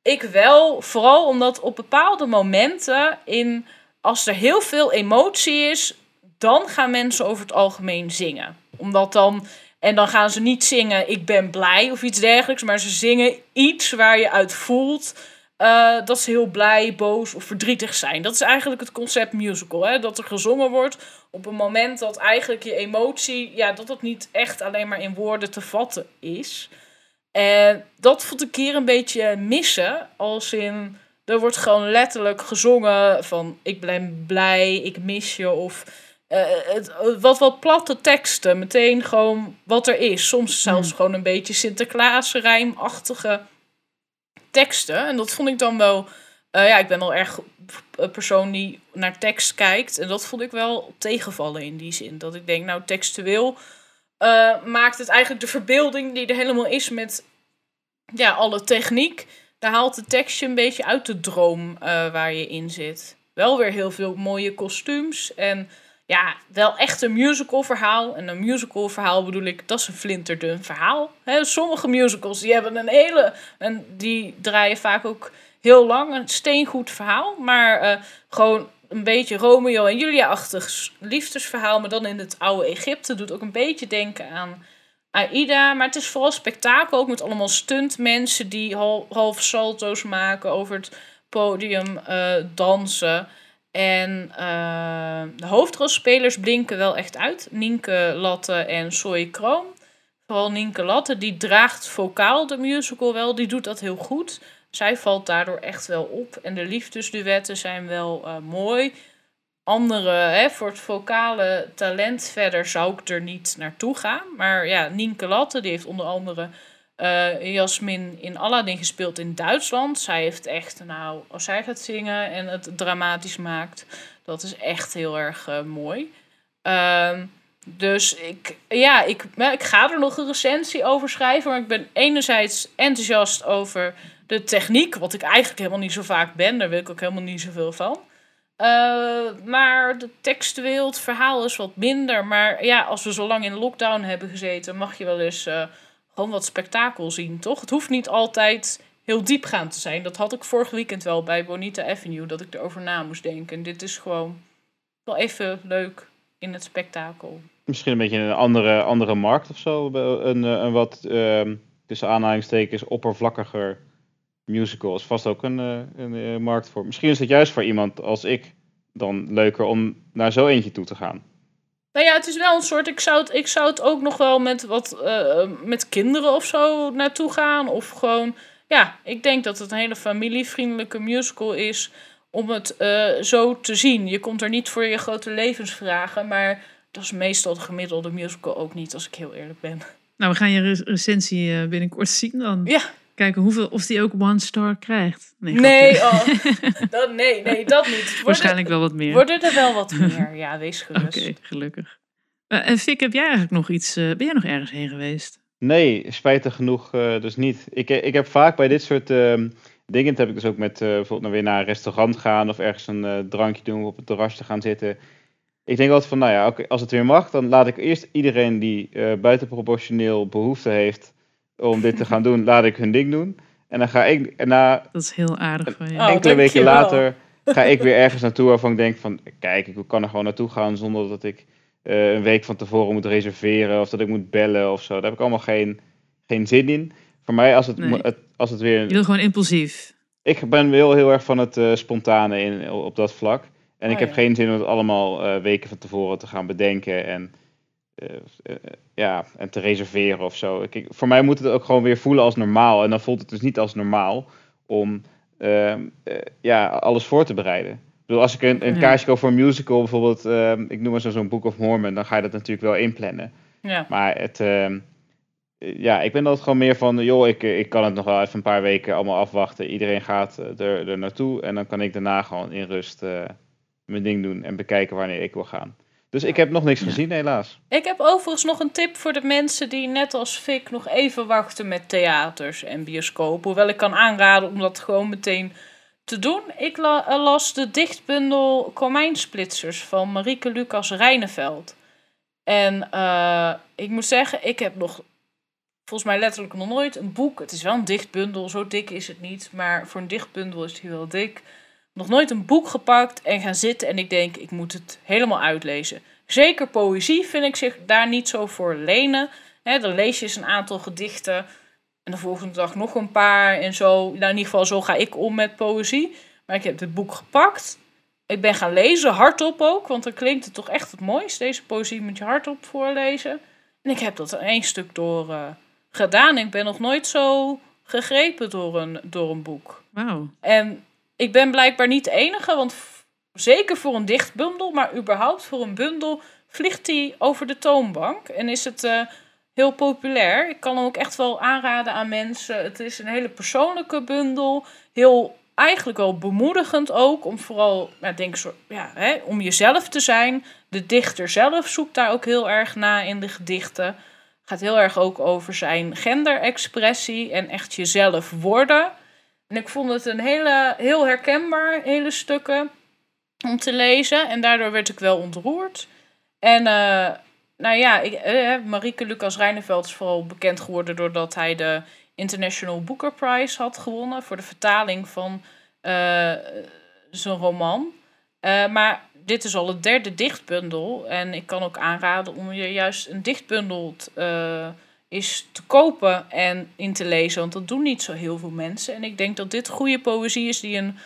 ik wel, vooral omdat op bepaalde momenten, in, als er heel veel emotie is, dan gaan mensen over het algemeen zingen. Omdat dan, en dan gaan ze niet zingen ik ben blij of iets dergelijks, maar ze zingen iets waar je uit voelt uh, dat ze heel blij, boos of verdrietig zijn. Dat is eigenlijk het concept musical. Hè? Dat er gezongen wordt op een moment dat eigenlijk je emotie, ja, dat het niet echt alleen maar in woorden te vatten is. En dat vond ik hier een beetje missen. Als in, er wordt gewoon letterlijk gezongen van ik ben blij, ik mis je. Of uh, het, wat wat platte teksten. Meteen gewoon wat er is. Soms zelfs hmm. gewoon een beetje Sinterklaas rijmachtige teksten. En dat vond ik dan wel... Uh, ja, ik ben al erg een persoon die naar tekst kijkt. En dat vond ik wel tegenvallen in die zin. Dat ik denk, nou textueel uh, maakt het eigenlijk de verbeelding die er helemaal is met ja, alle techniek. Daar haalt de tekstje een beetje uit de droom waar je in zit. Wel weer heel veel mooie kostuums. En ja, wel echt een musical verhaal. En een musical verhaal bedoel ik, dat is een flinterdun verhaal. He, sommige musicals die hebben een hele. En die draaien vaak ook heel lang. Een steengoed verhaal. Maar uh, gewoon een beetje Romeo en Julia-achtig liefdesverhaal, maar dan in het oude Egypte. Doet ook een beetje denken aan Aida. Maar het is vooral spektakel, ook met allemaal stuntmensen die half salto's maken over het podium, uh, dansen. En uh, de hoofdrolspelers blinken wel echt uit. Nienke Latte en Soy Kroon. Vooral Nienke Latte, die draagt vocaal de musical wel. Die doet dat heel goed zij valt daardoor echt wel op. En de liefdesduetten zijn wel uh, mooi. Andere, hè, voor het vocale talent verder zou ik er niet naartoe gaan. Maar ja, Nienke Latte, die heeft onder andere uh, Jasmin in Aladdin gespeeld in Duitsland. Zij heeft echt, nou, als zij gaat zingen en het dramatisch maakt, dat is echt heel erg uh, mooi. Ehm, dus ik, ja, ik, ik ga er nog een recensie over schrijven. Maar ik ben enerzijds enthousiast over de techniek, wat ik eigenlijk helemaal niet zo vaak ben, daar wil ik ook helemaal niet zoveel van. Uh, maar de textueel, het verhaal is wat minder. Maar ja, als we zo lang in lockdown hebben gezeten, mag je wel eens gewoon wat spektakel zien, toch? Het hoeft niet altijd heel diepgaand te zijn. Dat had ik vorig weekend wel bij Bonita Avenue, dat ik erover na moest denken. En dit is gewoon wel even leuk in het spektakel. Misschien een beetje een andere, andere markt of zo. Een, een wat uh, tussen aanhalingstekens oppervlakkiger musical is vast ook een, eh, een, een, eh, markt voor. Misschien is het juist voor iemand als ik dan leuker om naar zo eentje toe te gaan. Nou ja, het is wel een soort. Ik zou het, ik zou het ook nog wel met wat uh, met kinderen of zo naartoe gaan. Of gewoon. Ja, ik denk dat het een hele familievriendelijke musical is om het uh, zo te zien. Je komt er niet voor je grote levensvragen, maar dat is meestal de gemiddelde musical ook niet, als ik heel eerlijk ben. Nou, we gaan je recensie binnenkort zien dan. Ja, Kijken hoeveel, of die ook one star krijgt. Nee, nee, oh, dat, nee, nee, dat niet. Waarschijnlijk wel wat meer. Worden er wel wat meer, ja, wees gerust. Oké, gelukkig. Uh, en Fik, heb jij eigenlijk nog iets, uh, ben jij nog ergens heen geweest? Nee, spijtig genoeg uh, dus niet. Ik, ik heb vaak bij dit soort ehm, dingen, heb ik dus ook met bijvoorbeeld naar weer naar een restaurant gaan of ergens een drankje doen of op het terras te gaan zitten. Ik denk altijd van, nou ja, okay, als het weer mag, dan laat ik eerst iedereen die buitenproportioneel behoefte heeft om dit te gaan doen, laat ik hun ding doen. En dan ga ik en na dat is heel aardig van je. Oh, enkele weken later ga ik weer ergens naartoe waarvan ik denk van kijk, ik kan er gewoon naartoe gaan zonder dat ik uh, een week van tevoren moet reserveren of dat ik moet bellen of zo. Daar heb ik allemaal geen, geen zin in. Voor mij als het, het als het weer. Je wil gewoon impulsief. Ik ben wel heel erg van het uh, spontane in, op dat vlak. En oh, ik heb geen zin om het allemaal uh, weken van tevoren te gaan bedenken en ja, en te reserveren of zo. Kijk, voor mij moet het ook gewoon weer voelen als normaal. En dan voelt het dus niet als normaal om ehm, ja, alles voor te bereiden. Ik bedoel, als ik een, een kaartje koop voor een musical, bijvoorbeeld, ehm, ik noem maar zo'n Book of Mormon, dan ga je dat natuurlijk wel inplannen. Ja. Maar het, ehm, ja, ik ben altijd gewoon meer van, joh, ik, ik kan het nog wel even een paar weken allemaal afwachten. Iedereen gaat er, er naartoe en dan kan ik daarna gewoon in rust mijn ding doen en bekijken wanneer ik wil gaan. Dus ik heb nog niks gezien, helaas. Ik heb overigens nog een tip voor de mensen die net als Fik nog even wachten met theaters en bioscopen. Hoewel ik kan aanraden om dat gewoon meteen te doen. Ik las de dichtbundel Komijnsplitsers van Marieke Lucas Rijneveld. En uh, ik moet zeggen, ik heb nog volgens mij letterlijk nog nooit een boek. Het is wel een dichtbundel, zo dik is het niet. Maar voor een dichtbundel is het heel dik nog nooit een boek gepakt en gaan zitten en ik denk, ik moet het helemaal uitlezen. Zeker poëzie vind ik zich daar niet zo voor lenen. He, dan lees je eens een aantal gedichten en de volgende dag nog een paar en zo. Nou, in ieder geval, zo ga ik om met poëzie. Maar ik heb het boek gepakt. Ik ben gaan lezen, hardop ook, want dan klinkt het toch echt het mooist. Deze poëzie moet je hardop voorlezen. En ik heb dat één stuk door uh, gedaan. Ik ben nog nooit zo gegrepen door een, door een boek. Wauw. En ik ben blijkbaar niet de enige, want zeker voor een dichtbundel, maar überhaupt voor een bundel, vliegt hij over de toonbank en is het uh, heel populair. Ik kan hem ook echt wel aanraden aan mensen. Het is een hele persoonlijke bundel, heel eigenlijk wel bemoedigend ook, om vooral, ja, denk zo, ja, hè, om jezelf te zijn. De dichter zelf zoekt daar ook heel erg na in de gedichten. Gaat heel erg ook over zijn genderexpressie en echt jezelf worden. En ik vond het een hele, heel herkenbaar, hele stukken om te lezen. En daardoor werd ik wel ontroerd. En uh, nou ja, ik, uh, Marieke Lucas Rijneveld is vooral bekend geworden doordat hij de International Booker Prize had gewonnen voor de vertaling van zijn roman. maar dit is al het derde dichtbundel. En ik kan ook aanraden om je juist een dichtbundel is te kopen en in te lezen. Want dat doen niet zo heel veel mensen. En ik denk dat dit goede poëzie is die een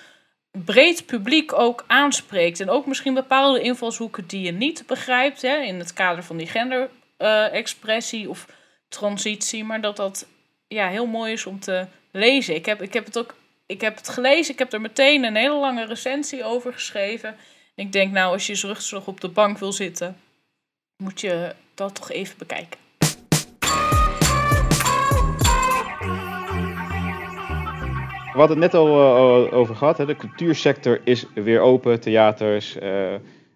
breed publiek ook aanspreekt. En ook misschien bepaalde invalshoeken die je niet begrijpt. Hè, in het kader van die genderexpressie uh, of transitie. Maar dat dat ja, heel mooi is om te lezen. Ik heb, ik heb het ook ik heb het gelezen. Ik heb er meteen een hele lange recensie over geschreven. En ik denk, nou, als je rustig op de bank wil zitten, moet je dat toch even bekijken. We hadden het net al uh, over gehad. Hè? De cultuursector is weer open. Theaters, uh,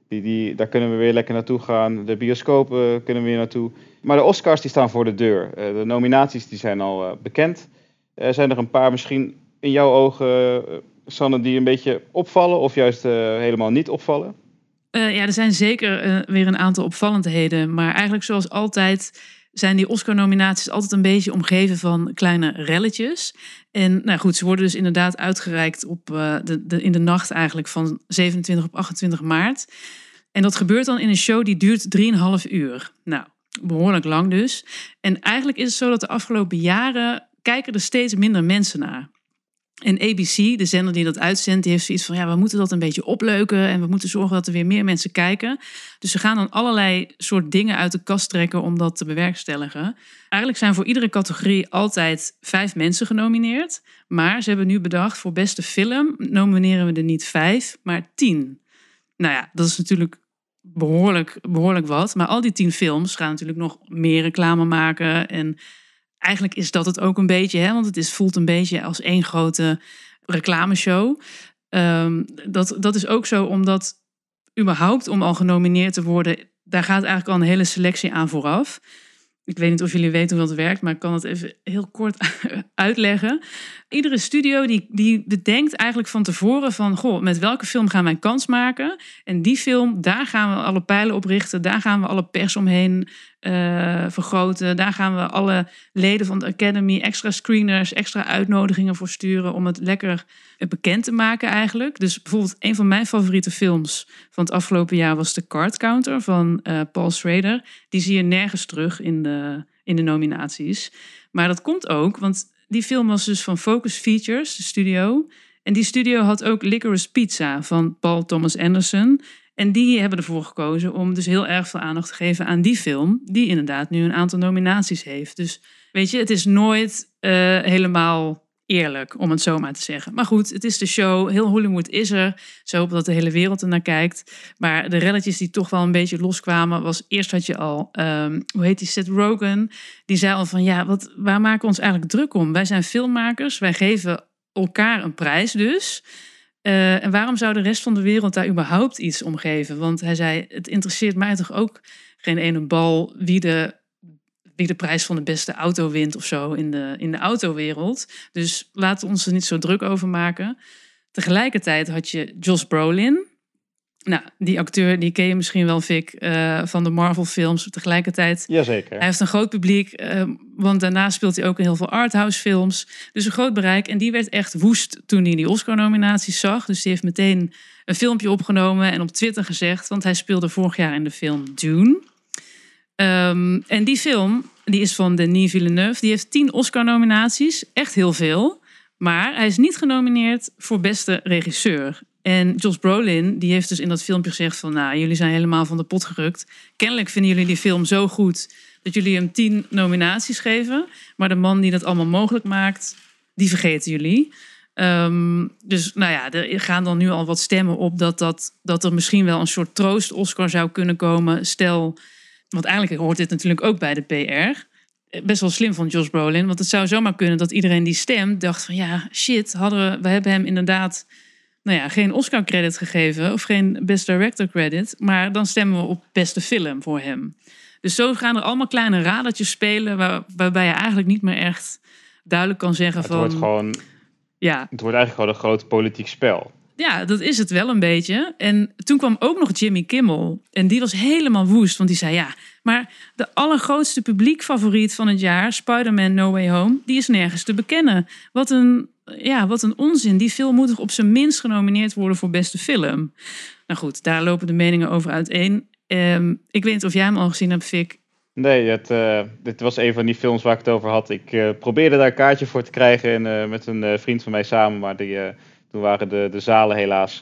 die, die, daar kunnen we weer lekker naartoe gaan. De bioscopen kunnen we weer naartoe. Maar de Oscars die staan voor de deur. Uh, de nominaties die zijn al bekend. zijn er een paar misschien in jouw ogen, Sanne, die een beetje opvallen of juist helemaal niet opvallen? ja, er zijn zeker weer een aantal opvallendheden. Maar eigenlijk zoals altijd zijn die Oscar-nominaties altijd een beetje omgeven van kleine relletjes. En nou goed, ze worden dus inderdaad uitgereikt op, de, de, in de nacht eigenlijk van 27 op 28 maart. En dat gebeurt dan in een show die duurt 3,5 uur. Nou, behoorlijk lang dus. En eigenlijk is het zo dat de afgelopen jaren kijken er steeds minder mensen naar. En ABC, de zender die dat uitzendt, heeft zoiets van: ja, we moeten dat een beetje opleuken en we moeten zorgen dat er weer meer mensen kijken. Dus ze gaan dan allerlei soort dingen uit de kast trekken om dat te bewerkstelligen. Eigenlijk zijn voor iedere categorie altijd vijf mensen genomineerd. Maar ze hebben nu bedacht: voor beste film nomineren we er niet vijf, maar tien. Nou ja, dat is natuurlijk behoorlijk, behoorlijk wat. Maar al die tien films gaan natuurlijk nog meer reclame maken en eigenlijk is dat het ook een beetje, hè, want het is, voelt een beetje als één grote reclameshow. Um, dat, dat is ook zo omdat überhaupt om al genomineerd te worden, daar gaat eigenlijk al een hele selectie aan vooraf. Ik weet niet of jullie weten hoe dat werkt, maar ik kan het even heel kort uitleggen. Iedere studio die, die bedenkt eigenlijk van tevoren van... Goh, met welke film gaan wij kans maken? En die film, daar gaan we alle pijlen op richten. Daar gaan we alle pers omheen uh, vergroten. Daar gaan we alle leden van de Academy extra screeners, extra uitnodigingen voor sturen om het lekker bekend te maken eigenlijk. Dus bijvoorbeeld een van mijn favoriete films van het afgelopen jaar was The Card Counter van uh, Paul Schrader. Die zie je nergens terug in de, in de nominaties. Maar dat komt ook, want die film was dus van Focus Features, de studio. En die studio had ook Licorice Pizza van Paul Thomas Anderson. En die hebben ervoor gekozen om dus heel erg veel aandacht te geven aan die film, die inderdaad nu een aantal nominaties heeft. Dus weet je, het is nooit uh, helemaal eerlijk, om het zo maar te zeggen. Maar goed, het is de show. Heel Hollywood is er. Zo dat de hele wereld er naar kijkt. Maar de relletjes die toch wel een beetje loskwamen, was eerst had je al, um, hoe heet die, Seth Rogen. Die zei al van, ja, wat, waar maken we ons eigenlijk druk om? Wij zijn filmmakers, wij geven elkaar een prijs dus. Uh, en waarom zou de rest van de wereld daar überhaupt iets om geven? Want hij zei, het interesseert mij toch ook geen ene bal wie de wie de prijs van de beste auto wint of zo in de, in de autowereld. Dus laten we ons er niet zo druk over maken. Tegelijkertijd had je Josh Brolin. Nou, die acteur die ken je misschien wel, Vic, uh, van de Marvel-films. Tegelijkertijd, Jazeker. hij heeft een groot publiek, uh, want daarna speelt hij ook in heel veel arthouse-films. Dus een groot bereik. En die werd echt woest toen hij die Oscar-nominaties zag. Dus die heeft meteen een filmpje opgenomen en op Twitter gezegd, want hij speelde vorig jaar in de film Dune. Um, en die film, die is van Denis Villeneuve, die heeft tien Oscar-nominaties, echt heel veel. Maar hij is niet genomineerd voor beste regisseur. En Josh Brolin, die heeft dus in dat filmpje gezegd van... nou, jullie zijn helemaal van de pot gerukt. Kennelijk vinden jullie die film zo goed dat jullie hem tien nominaties geven. Maar de man die dat allemaal mogelijk maakt, die vergeten jullie. Um, dus nou ja, er gaan dan nu al wat stemmen op dat, dat, dat er misschien wel een soort troost-Oscar zou kunnen komen. Stel want eigenlijk hoort dit natuurlijk ook bij de PR. Best wel slim van Josh Brolin. Want het zou zomaar kunnen dat iedereen die stemt dacht van ja, shit, hadden we, we hebben hem inderdaad nou ja, geen Oscar credit gegeven of geen Best Director credit. Maar dan stemmen we op beste film voor hem. Dus zo gaan er allemaal kleine radertjes spelen waar, waarbij je eigenlijk niet meer echt duidelijk kan zeggen het van... Wordt gewoon, ja. Het wordt eigenlijk gewoon een groot politiek spel. Ja, dat is het wel een beetje. En toen kwam ook nog Jimmy Kimmel. En die was helemaal woest, want die zei ja, maar de allergrootste publiekfavoriet van het jaar, Spider-Man No Way Home, die is nergens te bekennen. Wat een, ja, wat een onzin. Die film moet op zijn minst genomineerd worden voor beste film. Nou goed, daar lopen de meningen over uiteen. Um, ik weet niet of jij hem al gezien hebt, Vic. Nee, het, uh, dit was een van die films waar ik het over had. Ik uh, probeerde daar een kaartje voor te krijgen en, uh, met een vriend van mij samen, maar die toen waren de, de zalen helaas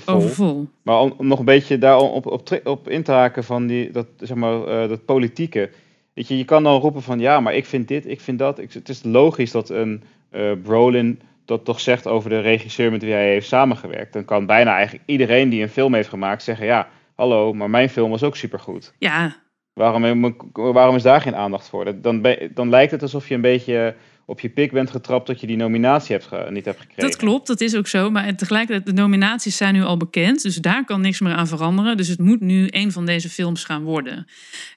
vol. Overvol. Maar om, om, nog een beetje daarop op, op, op in te haken van die, dat, zeg maar, uh, dat politieke. Weet je, je kan dan roepen van ja, maar ik vind dit, ik vind dat. Ik, het is logisch dat een uh, Brolin dat toch zegt over de regisseur met wie hij heeft samengewerkt. Dan kan bijna eigenlijk iedereen die een film heeft gemaakt zeggen ja, hallo, maar mijn film was ook supergoed. Ja. Waarom, waarom is daar geen aandacht voor? Dan, dan lijkt het alsof je een beetje op je pik bent getrapt dat je die nominatie hebt niet hebt gekregen. Dat klopt, dat is ook zo. Maar tegelijkertijd, de nominaties zijn nu al bekend. Dus daar kan niks meer aan veranderen. Dus het moet nu een van deze films gaan worden.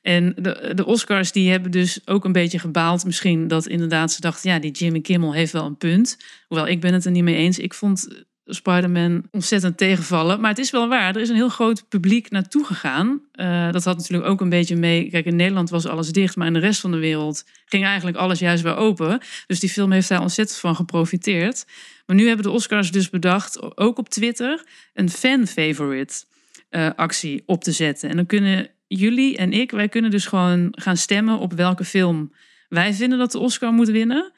En de, de Oscars die hebben dus ook een beetje gebaald. Misschien dat inderdaad ze dachten, ja, die Jimmy Kimmel heeft wel een punt. Hoewel, ik ben het er niet mee eens. Ik vond Spider-Man ontzettend tegenvallen. Maar het is wel waar, er is een heel groot publiek naartoe gegaan. Uh, dat had natuurlijk ook een beetje mee. Kijk, in Nederland was alles dicht, maar in de rest van de wereld ging eigenlijk alles juist weer open. Dus die film heeft daar ontzettend van geprofiteerd. Maar nu hebben de Oscars dus bedacht, ook op Twitter, een fan-favorite uh, actie op te zetten. En dan kunnen jullie en ik, wij kunnen dus gewoon gaan stemmen op welke film wij vinden dat de Oscar moet winnen.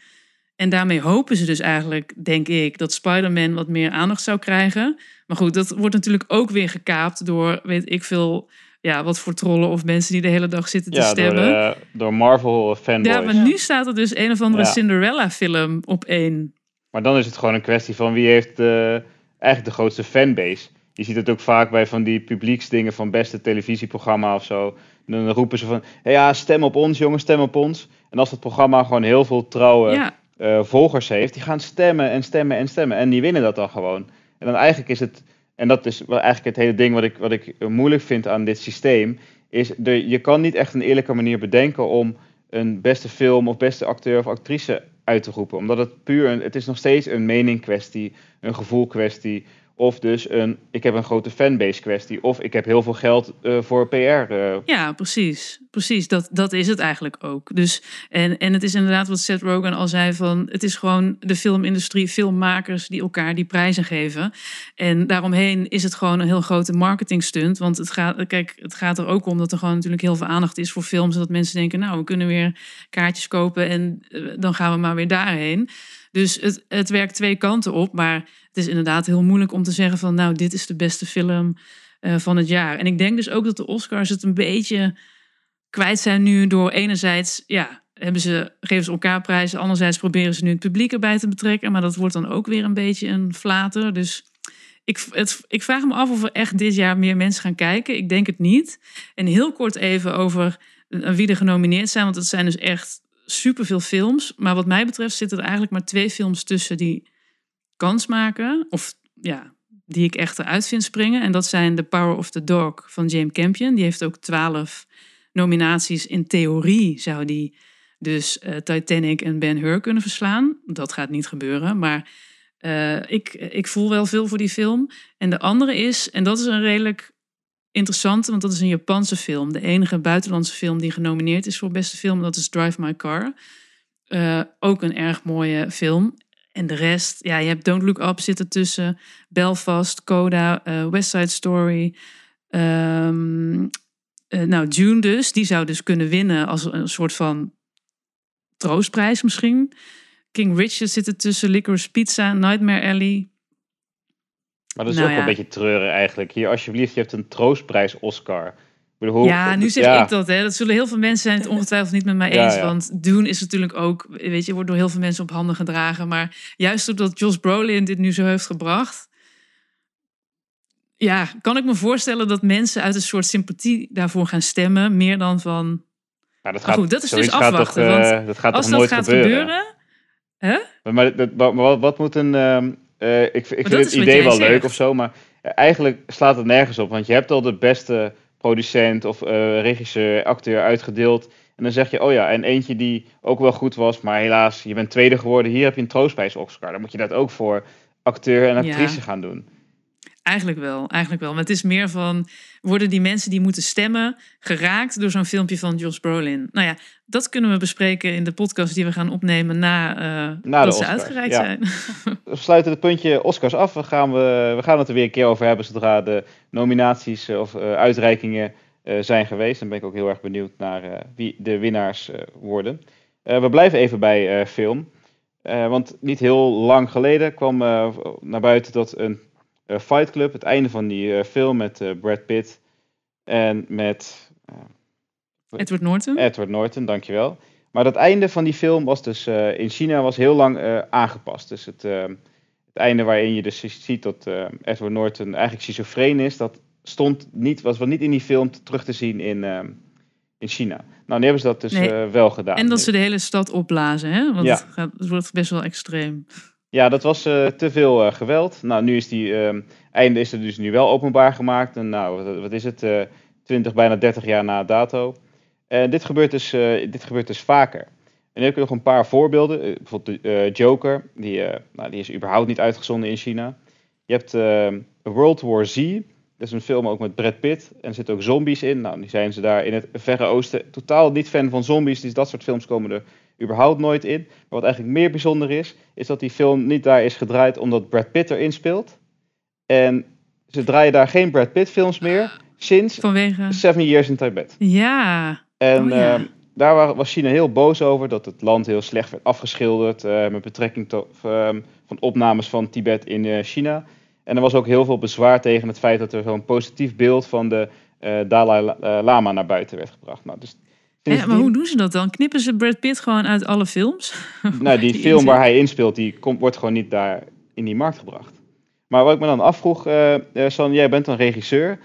En daarmee hopen ze dus eigenlijk, denk ik, dat Spider-Man wat meer aandacht zou krijgen. Maar goed, dat wordt natuurlijk ook weer gekaapt door, weet ik veel, ja, wat voor trollen of mensen die de hele dag zitten te ja, stemmen. Door, uh, door Marvel fanboys. Ja, maar nu staat er dus een of andere ja. Cinderella-film op één. Maar dan is het gewoon een kwestie van wie heeft uh, eigenlijk de grootste fanbase. Je ziet het ook vaak bij van die publieksdingen van beste televisieprogramma of zo. En dan roepen ze van, hey, ja, stem op ons jongens, stem op ons. En als het programma gewoon heel veel trouwe ja. Uh, volgers heeft, die gaan stemmen en stemmen en stemmen. En die winnen dat dan gewoon. En dan eigenlijk is het, en dat is wel eigenlijk het hele ding wat ik, wat ik moeilijk vind aan dit systeem, is de, je kan niet echt een eerlijke manier bedenken om een beste film of beste acteur of actrice uit te roepen. Omdat het puur, een, het is nog steeds een mening kwestie, een gevoel kwestie. Of dus een, ik heb een grote fanbase kwestie. Of ik heb heel veel geld uh, voor PR. Uh. Ja, precies. Precies, dat, dat is het eigenlijk ook. Dus, en, en het is inderdaad wat Seth Rogen al zei van... het is gewoon de filmindustrie, filmmakers die elkaar die prijzen geven. En daaromheen is het gewoon een heel grote marketingstunt. Want het gaat, kijk, het gaat er ook om dat er gewoon natuurlijk heel veel aandacht is voor films. Dat mensen denken, nou, we kunnen weer kaartjes kopen... en uh, dan gaan we maar weer daarheen. Dus het, het werkt twee kanten op, maar het is inderdaad heel moeilijk om te zeggen van nou, dit is de beste film eh, van het jaar. En ik denk dus ook dat de Oscars het een beetje kwijt zijn nu door enerzijds, ja, hebben ze, geven ze elkaar prijzen. Anderzijds proberen ze nu het publiek erbij te betrekken. Maar dat wordt dan ook weer een beetje een flater. Dus ik, het, ik vraag me af of er echt dit jaar meer mensen gaan kijken. Ik denk het niet. En heel kort even over wie er genomineerd zijn. Want het zijn dus echt superveel films. Maar wat mij betreft zitten er eigenlijk maar twee films tussen die kans maken. Of ja, die ik echt eruit vind springen. En dat zijn The Power of the Dog van James Campion. Die heeft ook twaalf nominaties. In theorie zou die dus uh, Titanic en Ben Hur kunnen verslaan. Dat gaat niet gebeuren, maar uh, ik, ik voel wel veel voor die film. En de andere is, en dat is een redelijk interessante, want dat is een Japanse film. De enige buitenlandse film die genomineerd is voor beste film, dat is Drive My Car. Uh, ook een erg mooie film. En de rest, ja, je hebt Don't Look Up zitten tussen, Belfast, Coda, West Side Story. Um, nou, June dus, die zou dus kunnen winnen als een soort van troostprijs misschien. King Richard zit er tussen, Licorice Pizza, Nightmare Alley. Maar dat is nou ook een beetje treurig eigenlijk. Hier, alsjeblieft, je hebt een troostprijs Oscar. Bedoel, ja, nu zeg ik dat. Hè. Dat zullen heel veel mensen zijn het ongetwijfeld niet met mij eens. Want doen is natuurlijk ook, weet je, wordt door heel veel mensen op handen gedragen. Maar juist omdat Josh Brolin dit nu zo heeft gebracht, ja, kan ik me voorstellen dat mensen uit een soort sympathie daarvoor gaan stemmen. Meer dan van, dat gaat, goed, dat is dus afwachten. Toch, uh, dat gaat als toch nooit gaat gebeuren? hè? Maar, maar, maar, wat, moet een... Uh, ik, ik vind het idee wel leuk of zo, maar eigenlijk slaat het nergens op. Want je hebt al de beste producent of uh, regisseur, acteur uitgedeeld. En dan zeg je, oh ja, en eentje die ook wel goed was, maar helaas, je bent tweede geworden. Hier heb je een troostprijs Oscar. Dan moet je dat ook voor acteur en actrice gaan doen. Eigenlijk wel, eigenlijk wel. Maar het is meer van, worden die mensen die moeten stemmen geraakt door zo'n filmpje van Josh Brolin? Nou ja, dat kunnen we bespreken in de podcast die we gaan opnemen na, uh, na dat ze uitgereikt zijn. We sluiten het puntje Oscars af. We gaan, we, we gaan het er weer een keer over hebben zodra de nominaties of uh, uitreikingen uh, zijn geweest. Dan ben ik ook heel erg benieuwd naar wie de winnaars worden. we blijven even bij film. want niet heel lang geleden kwam naar buiten dat een Fight Club, het einde van die uh, film met uh, Brad Pitt en met... Edward Norton. Edward Norton, dankjewel. Maar dat einde van die film was dus in China was heel lang aangepast. Dus het, het einde waarin je dus ziet dat Edward Norton eigenlijk schizofreen is, dat stond niet, was wel niet in die film terug te zien in, in China. Nou, nu hebben ze dat dus wel gedaan. En dat ze de hele stad opblazen, hè? Want ja. het, gaat, het wordt best wel extreem. Ja, dat was uh, te veel uh, geweld. Nou, nu is die uh, einde is er dus nu wel openbaar gemaakt. En nou, wat, is het? 20, bijna 30 jaar na dato. Dit gebeurt dus, dit gebeurt dus vaker. En dan heb ik nog een paar voorbeelden. bijvoorbeeld de Joker, die, nou, die is überhaupt niet uitgezonden in China. Je hebt World War Z, dat is een film ook met Brad Pitt. En er zitten ook zombies in. Nou, die zijn ze daar in het Verre Oosten totaal niet fan van zombies. Dus dat soort films komen er überhaupt nooit in. Maar wat eigenlijk meer bijzonder is, is dat die film niet daar is gedraaid omdat Brad Pitt erin speelt. En ze draaien daar geen Brad Pitt films meer sinds Vanwege... Seven Years in Tibet. Ja. En oh, ja. Uh, daar was China heel boos over, dat het land heel slecht werd afgeschilderd uh, met betrekking tot uh, van opnames van Tibet in uh, China. En er was ook heel veel bezwaar tegen het feit dat er zo'n positief beeld van de uh, Dalai Lama naar buiten werd gebracht. Nou, dus ja, maar hoe doen ze dat dan? Knippen ze Brad Pitt gewoon uit alle films? Nou, die, film waar hij inspeelt, die komt, wordt gewoon niet daar in die markt gebracht. Maar wat ik me dan afvroeg, uh, San, jij bent een regisseur.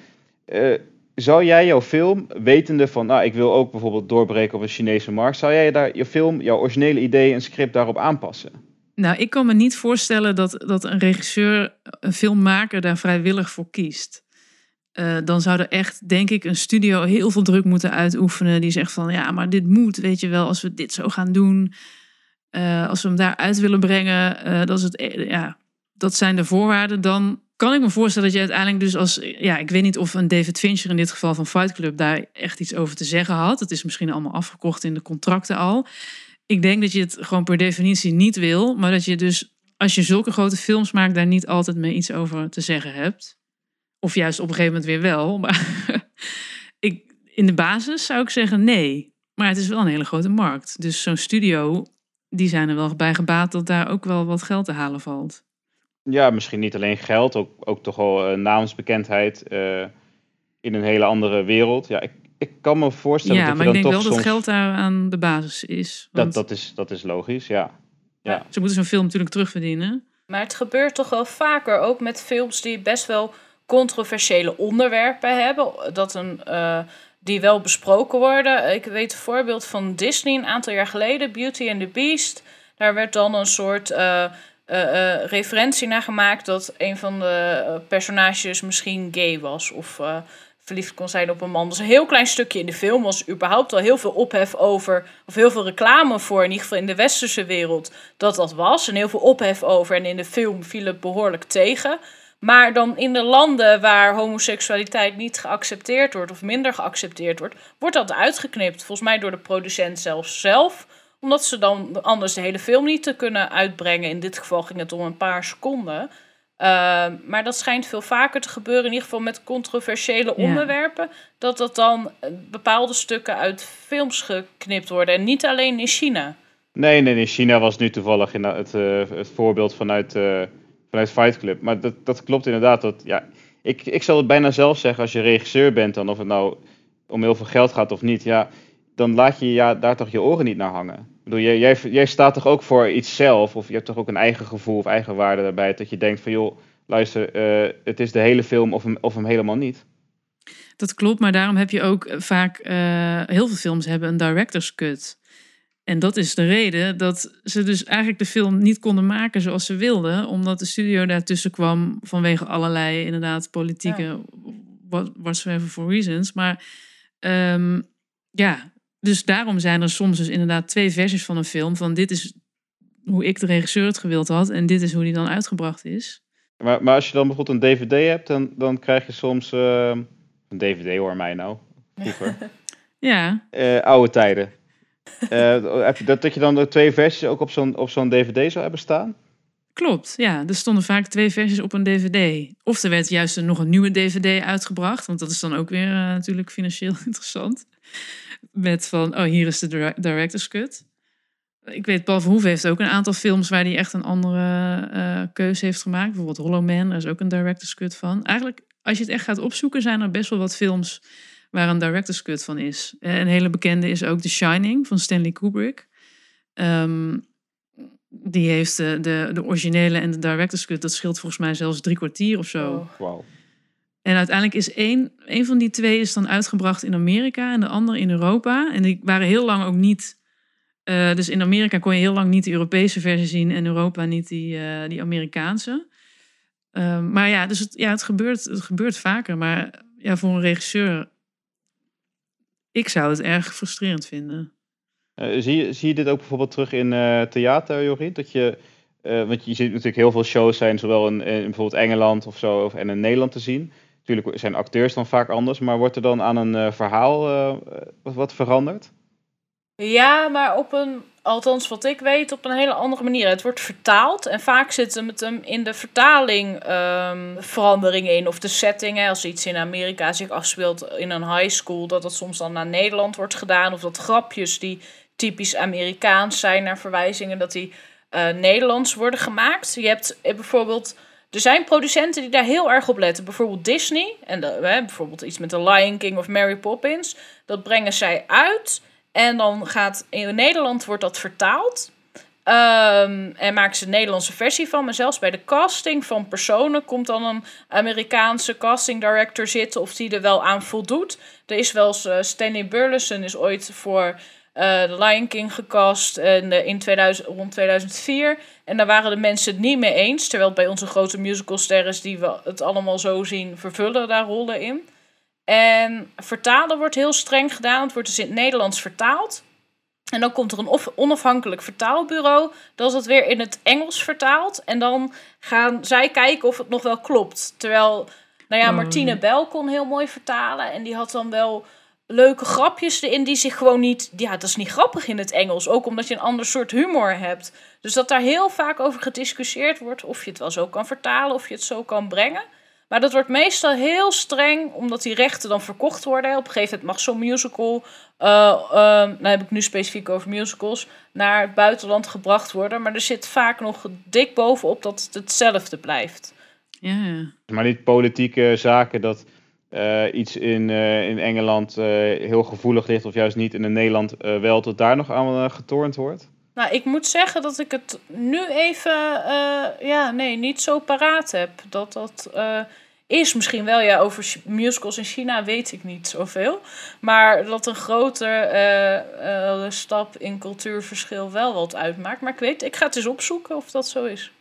Uh, zou jij jouw film, wetende van, nou, ik wil ook bijvoorbeeld doorbreken op een Chinese markt, zou jij daar je film, jouw originele idee en script daarop aanpassen? Nou, ik kan me niet voorstellen dat, dat een regisseur, een filmmaker daar vrijwillig voor kiest. Uh, dan zou er echt, denk ik, een studio heel veel druk moeten uitoefenen. Die zegt van ja, maar dit moet, weet je wel, als we dit zo gaan doen. Uh, als we hem daar uit willen brengen, uh, dat, is het, ja, dat zijn de voorwaarden. Dan kan ik me voorstellen dat je uiteindelijk dus als... Ja, ik weet niet of een David Fincher in dit geval van Fight Club daar echt iets over te zeggen had. Het is misschien allemaal afgekocht in de contracten al. Ik denk dat je het gewoon per definitie niet wil. Maar dat je dus, als je zulke grote films maakt, daar niet altijd mee iets over te zeggen hebt. Of juist op een gegeven moment weer wel. Maar ik, in de basis zou ik zeggen nee. Maar het is wel een hele grote markt. Dus zo'n studio, die zijn er wel bij gebaat dat daar ook wel wat geld te halen valt. Ja, misschien niet alleen geld, ook, ook toch wel uh, naamsbekendheid. Uh, in een hele andere wereld. Ja, ik, ik kan me voorstellen Ja, dat maar je ik denk toch wel dat geld daar aan de basis is. dat, Want dat, is, dat is logisch, ja. Ja. Ze moeten zo'n film natuurlijk terugverdienen. Maar het gebeurt toch wel vaker, ook met films die best wel controversiële onderwerpen hebben, dat een, eh, die wel besproken worden. Ik weet een voorbeeld van Disney een aantal jaar geleden, Beauty and the Beast. Daar werd dan een soort eh, eh, referentie naar gemaakt dat een van de personages misschien gay was of verliefd kon zijn op een man. Dus een heel klein stukje in de film was überhaupt al heel veel ophef over, of heel veel reclame voor, in ieder geval in de westerse wereld, dat dat was. En heel veel ophef over. En in de film viel het behoorlijk tegen. Maar dan in de landen waar homoseksualiteit niet geaccepteerd wordt of minder geaccepteerd wordt, wordt dat uitgeknipt. Volgens mij door de producent zelfs zelf. Omdat ze dan anders de hele film niet te kunnen uitbrengen. In dit geval ging het om een paar seconden. Uh, maar dat schijnt veel vaker te gebeuren, in ieder geval met controversiële Ja. onderwerpen. Dat dat dan eh, bepaalde stukken uit films geknipt worden. En niet alleen in China. Nee, nee, nee. China was nu toevallig in het, eh, het voorbeeld vanuit, eh, vanuit Fight Club. Maar dat, dat klopt inderdaad. Dat, ja, ik, ik zal het bijna zelf zeggen, als je regisseur bent, dan of het nou om heel veel geld gaat of niet, ja, dan laat je ja, daar toch je oren niet naar hangen. Ik bedoel, jij, jij, staat toch ook voor iets zelf, of je hebt toch ook een eigen gevoel of eigen waarde daarbij, dat je denkt van joh, luister, eh, het is de hele film of hem, of hem helemaal niet. Dat klopt, maar daarom heb je ook vaak, eh, heel veel films hebben een director's cut. En dat is de reden dat ze dus eigenlijk de film niet konden maken zoals ze wilden, omdat de studio daartussen kwam vanwege allerlei inderdaad politieke, what, whatsoever for reasons. Maar ehm, ja, dus daarom zijn er soms dus inderdaad twee versies van een film. Van dit is hoe ik de regisseur het gewild had en dit is hoe die dan uitgebracht is. Maar, maar als je dan bijvoorbeeld een DVD hebt, dan, dan krijg je soms eh, een DVD hoor mij nou, vroeger. Ja, Eh, oude tijden. Eh, dat, dat je dan de twee versies ook op zo'n op zo'n DVD zou hebben staan? Klopt, ja. Er stonden vaak twee versies op een DVD. Of er werd juist nog een nieuwe DVD uitgebracht, want dat is dan ook weer eh, natuurlijk financieel interessant. Met van, oh, hier is de dire- director's cut. Ik weet, Paul Verhoeven heeft ook een aantal films waar hij echt een andere eh, keuze heeft gemaakt. Bijvoorbeeld Hollow Man, daar is ook een director's cut van. Eigenlijk, als je het echt gaat opzoeken, zijn er best wel wat films waar een director's cut van is. Een hele bekende is ook The Shining van Stanley Kubrick. Ehm, die heeft de, de, de originele en de director's cut. Dat scheelt volgens mij zelfs drie kwartier of zo. Oh. Wauw. En uiteindelijk is één, één van die twee is dan uitgebracht in Amerika en de andere in Europa. En die waren heel lang ook niet. eh, dus in Amerika kon je heel lang niet de Europese versie zien en in Europa niet die, eh, die Amerikaanse. Ehm, maar ja, dus het, ja, het, gebeurt, het gebeurt vaker. Maar ja, voor een regisseur, ik zou het erg frustrerend vinden. Eh, zie, je, zie je dit ook bijvoorbeeld terug in eh, theater, Jorien? Dat je, eh, want je ziet natuurlijk heel veel shows zijn, zowel in, in bijvoorbeeld Engeland of zo, of, en in Nederland te zien. Natuurlijk zijn acteurs dan vaak anders, maar wordt er dan aan een verhaal eh, wat, wat veranderd? Ja, maar op een, althans wat ik weet, op een hele andere manier. Het wordt vertaald en vaak zitten met hem in de vertaling ehm, veranderingen in. Of de setting, hè, als iets in Amerika zich afspeelt in een high school, dat dat soms dan naar Nederland wordt gedaan. Of dat grapjes die typisch Amerikaans zijn naar verwijzingen, dat die eh, Nederlands worden gemaakt. Je hebt eh, bijvoorbeeld... Er zijn producenten die daar heel erg op letten. Bijvoorbeeld Disney. En hè, bijvoorbeeld iets met The Lion King of Mary Poppins. Dat brengen zij uit. En dan gaat in Nederland wordt dat vertaald. Ehm, en maken ze een Nederlandse versie van. Maar zelfs bij de casting van personen komt dan een Amerikaanse casting director zitten. Of die er wel aan voldoet. Er is wel eens eh, Stanley Burleson is ooit voor eh The Lion King gecast en, eh, in 2000, rond 2004. En daar waren de mensen het niet mee eens. Terwijl bij onze grote musicalsterren die we het allemaal zo zien vervullen daar rollen in. En vertalen wordt heel streng gedaan. Het wordt dus in het Nederlands vertaald. En dan komt er een onafhankelijk vertaalbureau dat het weer in het Engels vertaalt. En dan gaan zij kijken of het nog wel klopt. Terwijl, nou ja, Oh. Martine Bel kon heel mooi vertalen. En die had dan wel leuke grapjes erin die zich gewoon niet... Ja, dat is niet grappig in het Engels. Ook omdat je een ander soort humor hebt. Dus dat daar heel vaak over gediscussieerd wordt... of je het wel zo kan vertalen, of je het zo kan brengen. Maar dat wordt meestal heel streng, omdat die rechten dan verkocht worden. Op een gegeven moment mag zo'n musical, eh eh, nou heb ik nu specifiek over musicals, naar het buitenland gebracht worden. Maar er zit vaak nog dik bovenop dat het hetzelfde blijft. Ja, ja. Maar niet politieke zaken dat eh, iets in, eh, in Engeland eh, heel gevoelig ligt of juist niet in Nederland eh, wel, dat daar nog aan getornd wordt? Nou, ik moet zeggen dat ik het nu even, eh, ja, nee, niet zo paraat heb. Dat dat eh, is misschien wel, ja, over musicals in China weet ik niet zoveel. Maar dat een grote eh, stap in cultuurverschil wel wat uitmaakt. Maar ik weet, ik ga het eens opzoeken of dat zo is.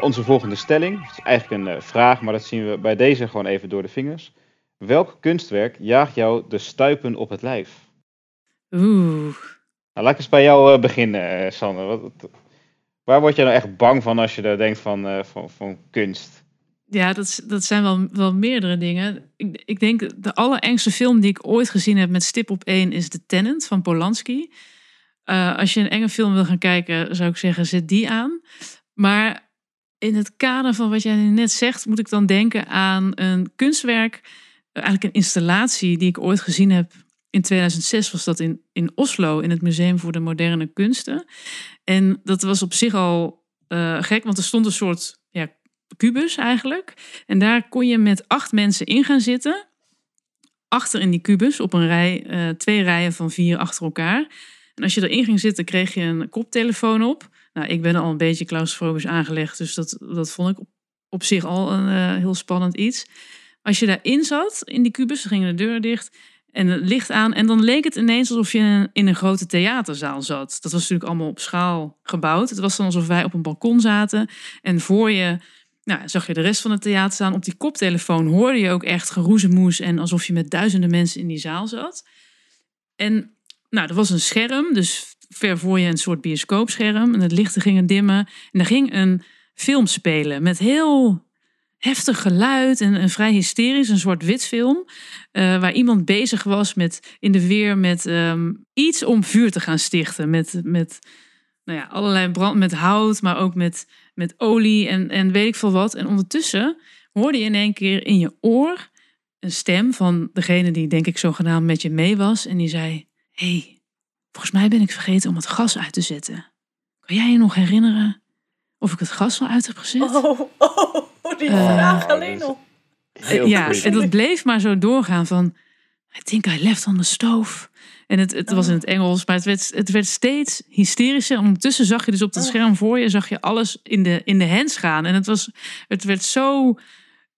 Onze volgende stelling, is eigenlijk een vraag, maar dat zien we bij deze gewoon even door de vingers. Welk kunstwerk jaagt jou de stuipen op het lijf? Oeh. Nou, laat ik eens bij jou eh, beginnen, eh, Sanne. Wat, wat- waar word jij nou echt bang van als je daar denkt van, eh, van, van kunst? Ja, dat, dat zijn wel, wel meerdere dingen. Ik, ik denk de allerengste film die ik ooit gezien heb met stip op één is The Tenant van Polanski. Als je een enge film wil gaan kijken, zou ik zeggen, zet die aan. Maar in het kader van wat jij net zegt, moet ik dan denken aan een kunstwerk, eigenlijk een installatie die ik ooit gezien heb. In 2006 was dat in, in Oslo, in het Museum voor de Moderne Kunsten. En dat was op zich al eh, gek, want er stond een soort ja, kubus eigenlijk. En daar kon je met acht mensen in gaan zitten. Achter in die kubus, op een rij, eh, twee rijen van vier achter elkaar. En als je erin ging zitten, kreeg je een koptelefoon op. Nou, ik ben al een beetje claustrofobisch aangelegd, dus dat, dat vond ik op, op zich al een eh, heel spannend iets. Als je daarin zat, in die kubus, gingen de deuren dicht en het licht aan. En dan leek het ineens alsof je in een, grote theaterzaal zat. Dat was natuurlijk allemaal op schaal gebouwd. Het was dan alsof wij op een balkon zaten. En voor je nou, zag je de rest van het theater staan. Op die koptelefoon hoorde je ook echt geroezemoes. En alsof je met duizenden mensen in die zaal zat. En nou, er was een scherm. Dus ver voor je een soort bioscoopscherm. En het lichten gingen dimmen. En daar ging een film spelen met heel heftig geluid en, en vrij hysterisch, een soort wit film, eh, waar iemand bezig was met in de weer met ehm, iets om vuur te gaan stichten, met, met nou ja, allerlei brand, met hout, maar ook met, met olie en, en weet ik veel wat. En ondertussen hoorde je in één keer in je oor een stem van degene die denk ik zogenaamd met je mee was en die zei: hey, volgens mij ben ik vergeten om het gas uit te zetten. Kan jij je nog herinneren of ik het gas al uit heb gezet? Oh, oh, die Eh, vraag alleen al. Heel ja, creepy. en dat bleef maar zo doorgaan van... I think I left on the stove. En het, het was in het Engels, maar het werd, het werd steeds hysterischer. En ondertussen zag je dus op het Oh. scherm voor je... zag je alles in de, in de hands gaan. En het, was, het werd zo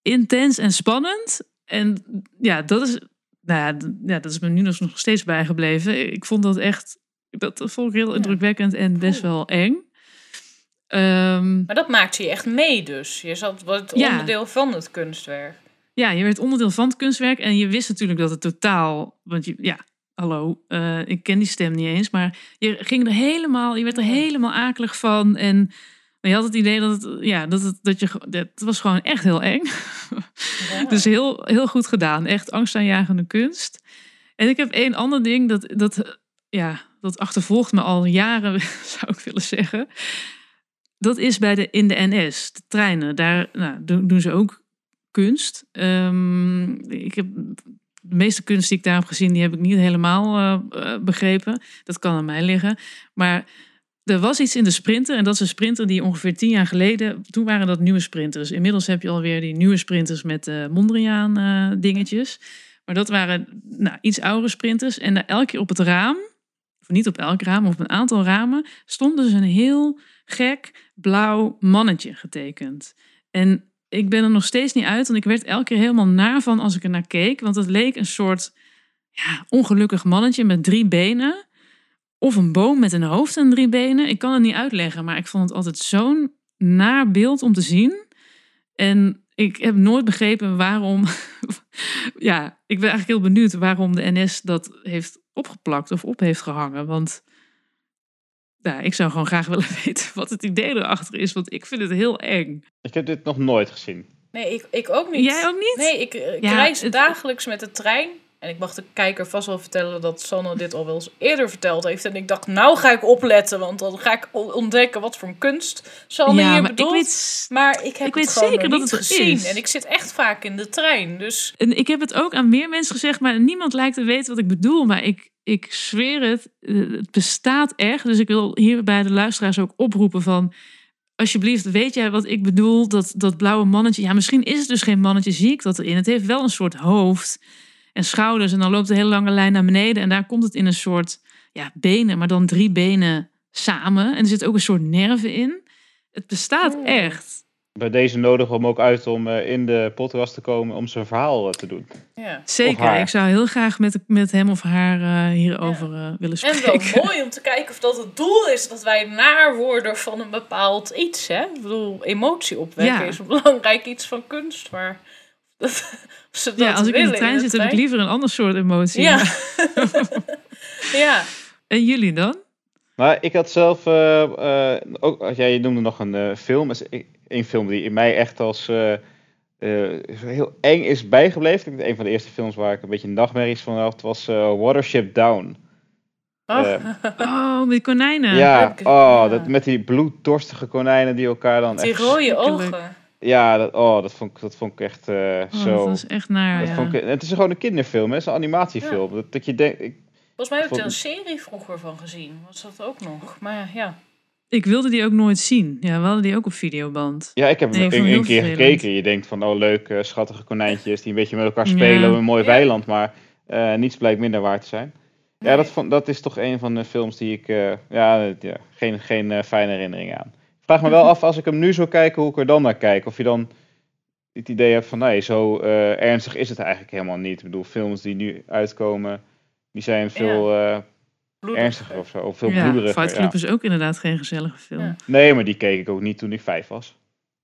intens en spannend. En ja, dat is, nou ja, dat is me nu nog steeds bijgebleven. Ik vond dat echt... Dat vond ik heel Ja. indrukwekkend en best wel eng. Ehm, Maar dat maakte je echt mee dus. Je zat wat Ja. onderdeel van het kunstwerk. Ja, je werd onderdeel van het kunstwerk en je wist natuurlijk dat het totaal, want je, ja, hallo, eh, ik ken die stem niet eens, maar je ging er helemaal, je werd er helemaal akelig van en je had het idee dat het, ja, dat het, dat je, dat was gewoon echt heel eng. Ja. Dus heel, heel goed gedaan, echt angstaanjagende kunst. En ik heb één ander ding dat, dat, ja, dat achtervolgt me al jaren, zou ik willen zeggen. Dat is bij de in de NS, de treinen. Daar nou, doen, ze ook kunst. Ehm, ik heb de meeste kunst die ik daar heb gezien, die heb ik niet helemaal eh, eh, begrepen. Dat kan aan mij liggen. Maar er was iets in de sprinter. En dat is een sprinter die ongeveer tien jaar geleden... Toen waren dat nieuwe sprinters. Inmiddels heb je alweer die nieuwe sprinters met eh Mondriaan dingetjes. Maar dat waren nou, iets oudere sprinters. En elke keer op het raam, of niet op elk raam, of op een aantal ramen... stond dus een heel gek blauw mannetje getekend. En ik ben er nog steeds niet uit, want ik werd elke keer helemaal naar van als ik er naar keek. Want het leek een soort ja, ongelukkig mannetje met drie benen. Of een boom met een hoofd en drie benen. Ik kan het niet uitleggen, maar ik vond het altijd zo'n naar beeld om te zien. En ik heb nooit begrepen waarom. ja, ik ben eigenlijk heel benieuwd waarom de NS dat heeft opgeplakt of op heeft gehangen. Want ja, ik zou gewoon graag willen weten wat het idee erachter is. Want ik vind het heel eng. Ik heb dit nog nooit gezien. Nee, ik, ik ook niet. Jij ook niet? Nee, ik, ik Ja, reis het- dagelijks met de trein. En ik mag de kijker vast wel vertellen dat Sanne dit al wel eens eerder verteld heeft. En ik dacht, nou ga ik opletten, want dan ga ik ontdekken wat voor een kunst Sanne ja, hier maar ik bedoelt. weet, Maar ik heb ik het weet gewoon zeker dat niet het gezien. is. En ik zit echt vaak in de trein. Dus En ik heb het ook aan meer mensen gezegd, maar niemand lijkt te weten wat ik bedoel. Maar ik, ik zweer het, eh, het bestaat echt. Dus ik wil hier bij de luisteraars ook oproepen van... alsjeblieft, weet jij wat ik bedoel? Dat, dat blauwe mannetje. Ja, misschien is het dus geen mannetje, zie ik dat erin. Het heeft wel een soort hoofd en schouders. En dan loopt een hele lange lijn naar beneden. En daar komt het in een soort ja, benen, maar dan drie benen samen. En er zit ook een soort nerven in. Het bestaat echt. Bij deze nodig om ook uit om eh, in de podcast te komen om zijn verhaal eh, te doen. Ja. Zeker. Ik zou heel graag met, met hem of haar eh, hierover eh, willen En spreken. wel mooi om te kijken of dat het doel is dat wij naar worden van een bepaald iets. Hè? Ik bedoel, emotie opwekken Ja. is een belangrijk iets van kunst. Maar of ze dat Ja, als ik in de trein zit, heb ik liever een ander soort emotie. Ja. Ja, En jullie dan? Maar ik had zelf eh, eh, ook, als jij noemde nog een eh, film, is een film die in mij echt als eh, eh, heel eng is bijgebleven. Ik denk, Een van de eerste films waar ik een beetje nachtmerries van had, was eh, Watership Down. oh. Oh, met die konijnen. ja, oh, dat, met die bloeddorstige konijnen die elkaar dan die echt... rode verschrikkelijk. ogen. Ja, dat, oh, dat, vond ik, dat vond ik echt eh, Oh, zo... Dat is echt naar. dat ja. vond ik, het is gewoon een kinderfilm, hè? het is een animatiefilm. Dat, dat je denkt, ik, Volgens mij heb ik er een serie vroeger van gezien. Was dat ook nog? Maar ja. Ik wilde die ook nooit zien. Ja, we hadden die ook op videoband. Ja, ik heb Nee, hem een, keer gekeken. Je denkt van, oh leuk, eh, schattige konijntjes die een beetje met elkaar Ja. spelen op een mooi Ja. weiland, maar eh, niets blijkt minder waar te zijn. Ja, dat, vond, dat is toch een van de films die ik, eh, ja, ja, geen, geen fijne herinnering aan. Ik vraag me wel af, als ik hem nu zou kijken, hoe ik er dan naar kijk. Of je dan het idee hebt van, nee, zo eh, ernstig is het eigenlijk helemaal niet. Ik bedoel, films die nu uitkomen, die zijn veel eh, ernstiger of zo, of veel ja, bloederiger. Fight Club ja. is ook inderdaad geen gezellige film. Ja. Nee, maar die keek ik ook niet toen ik vijf was.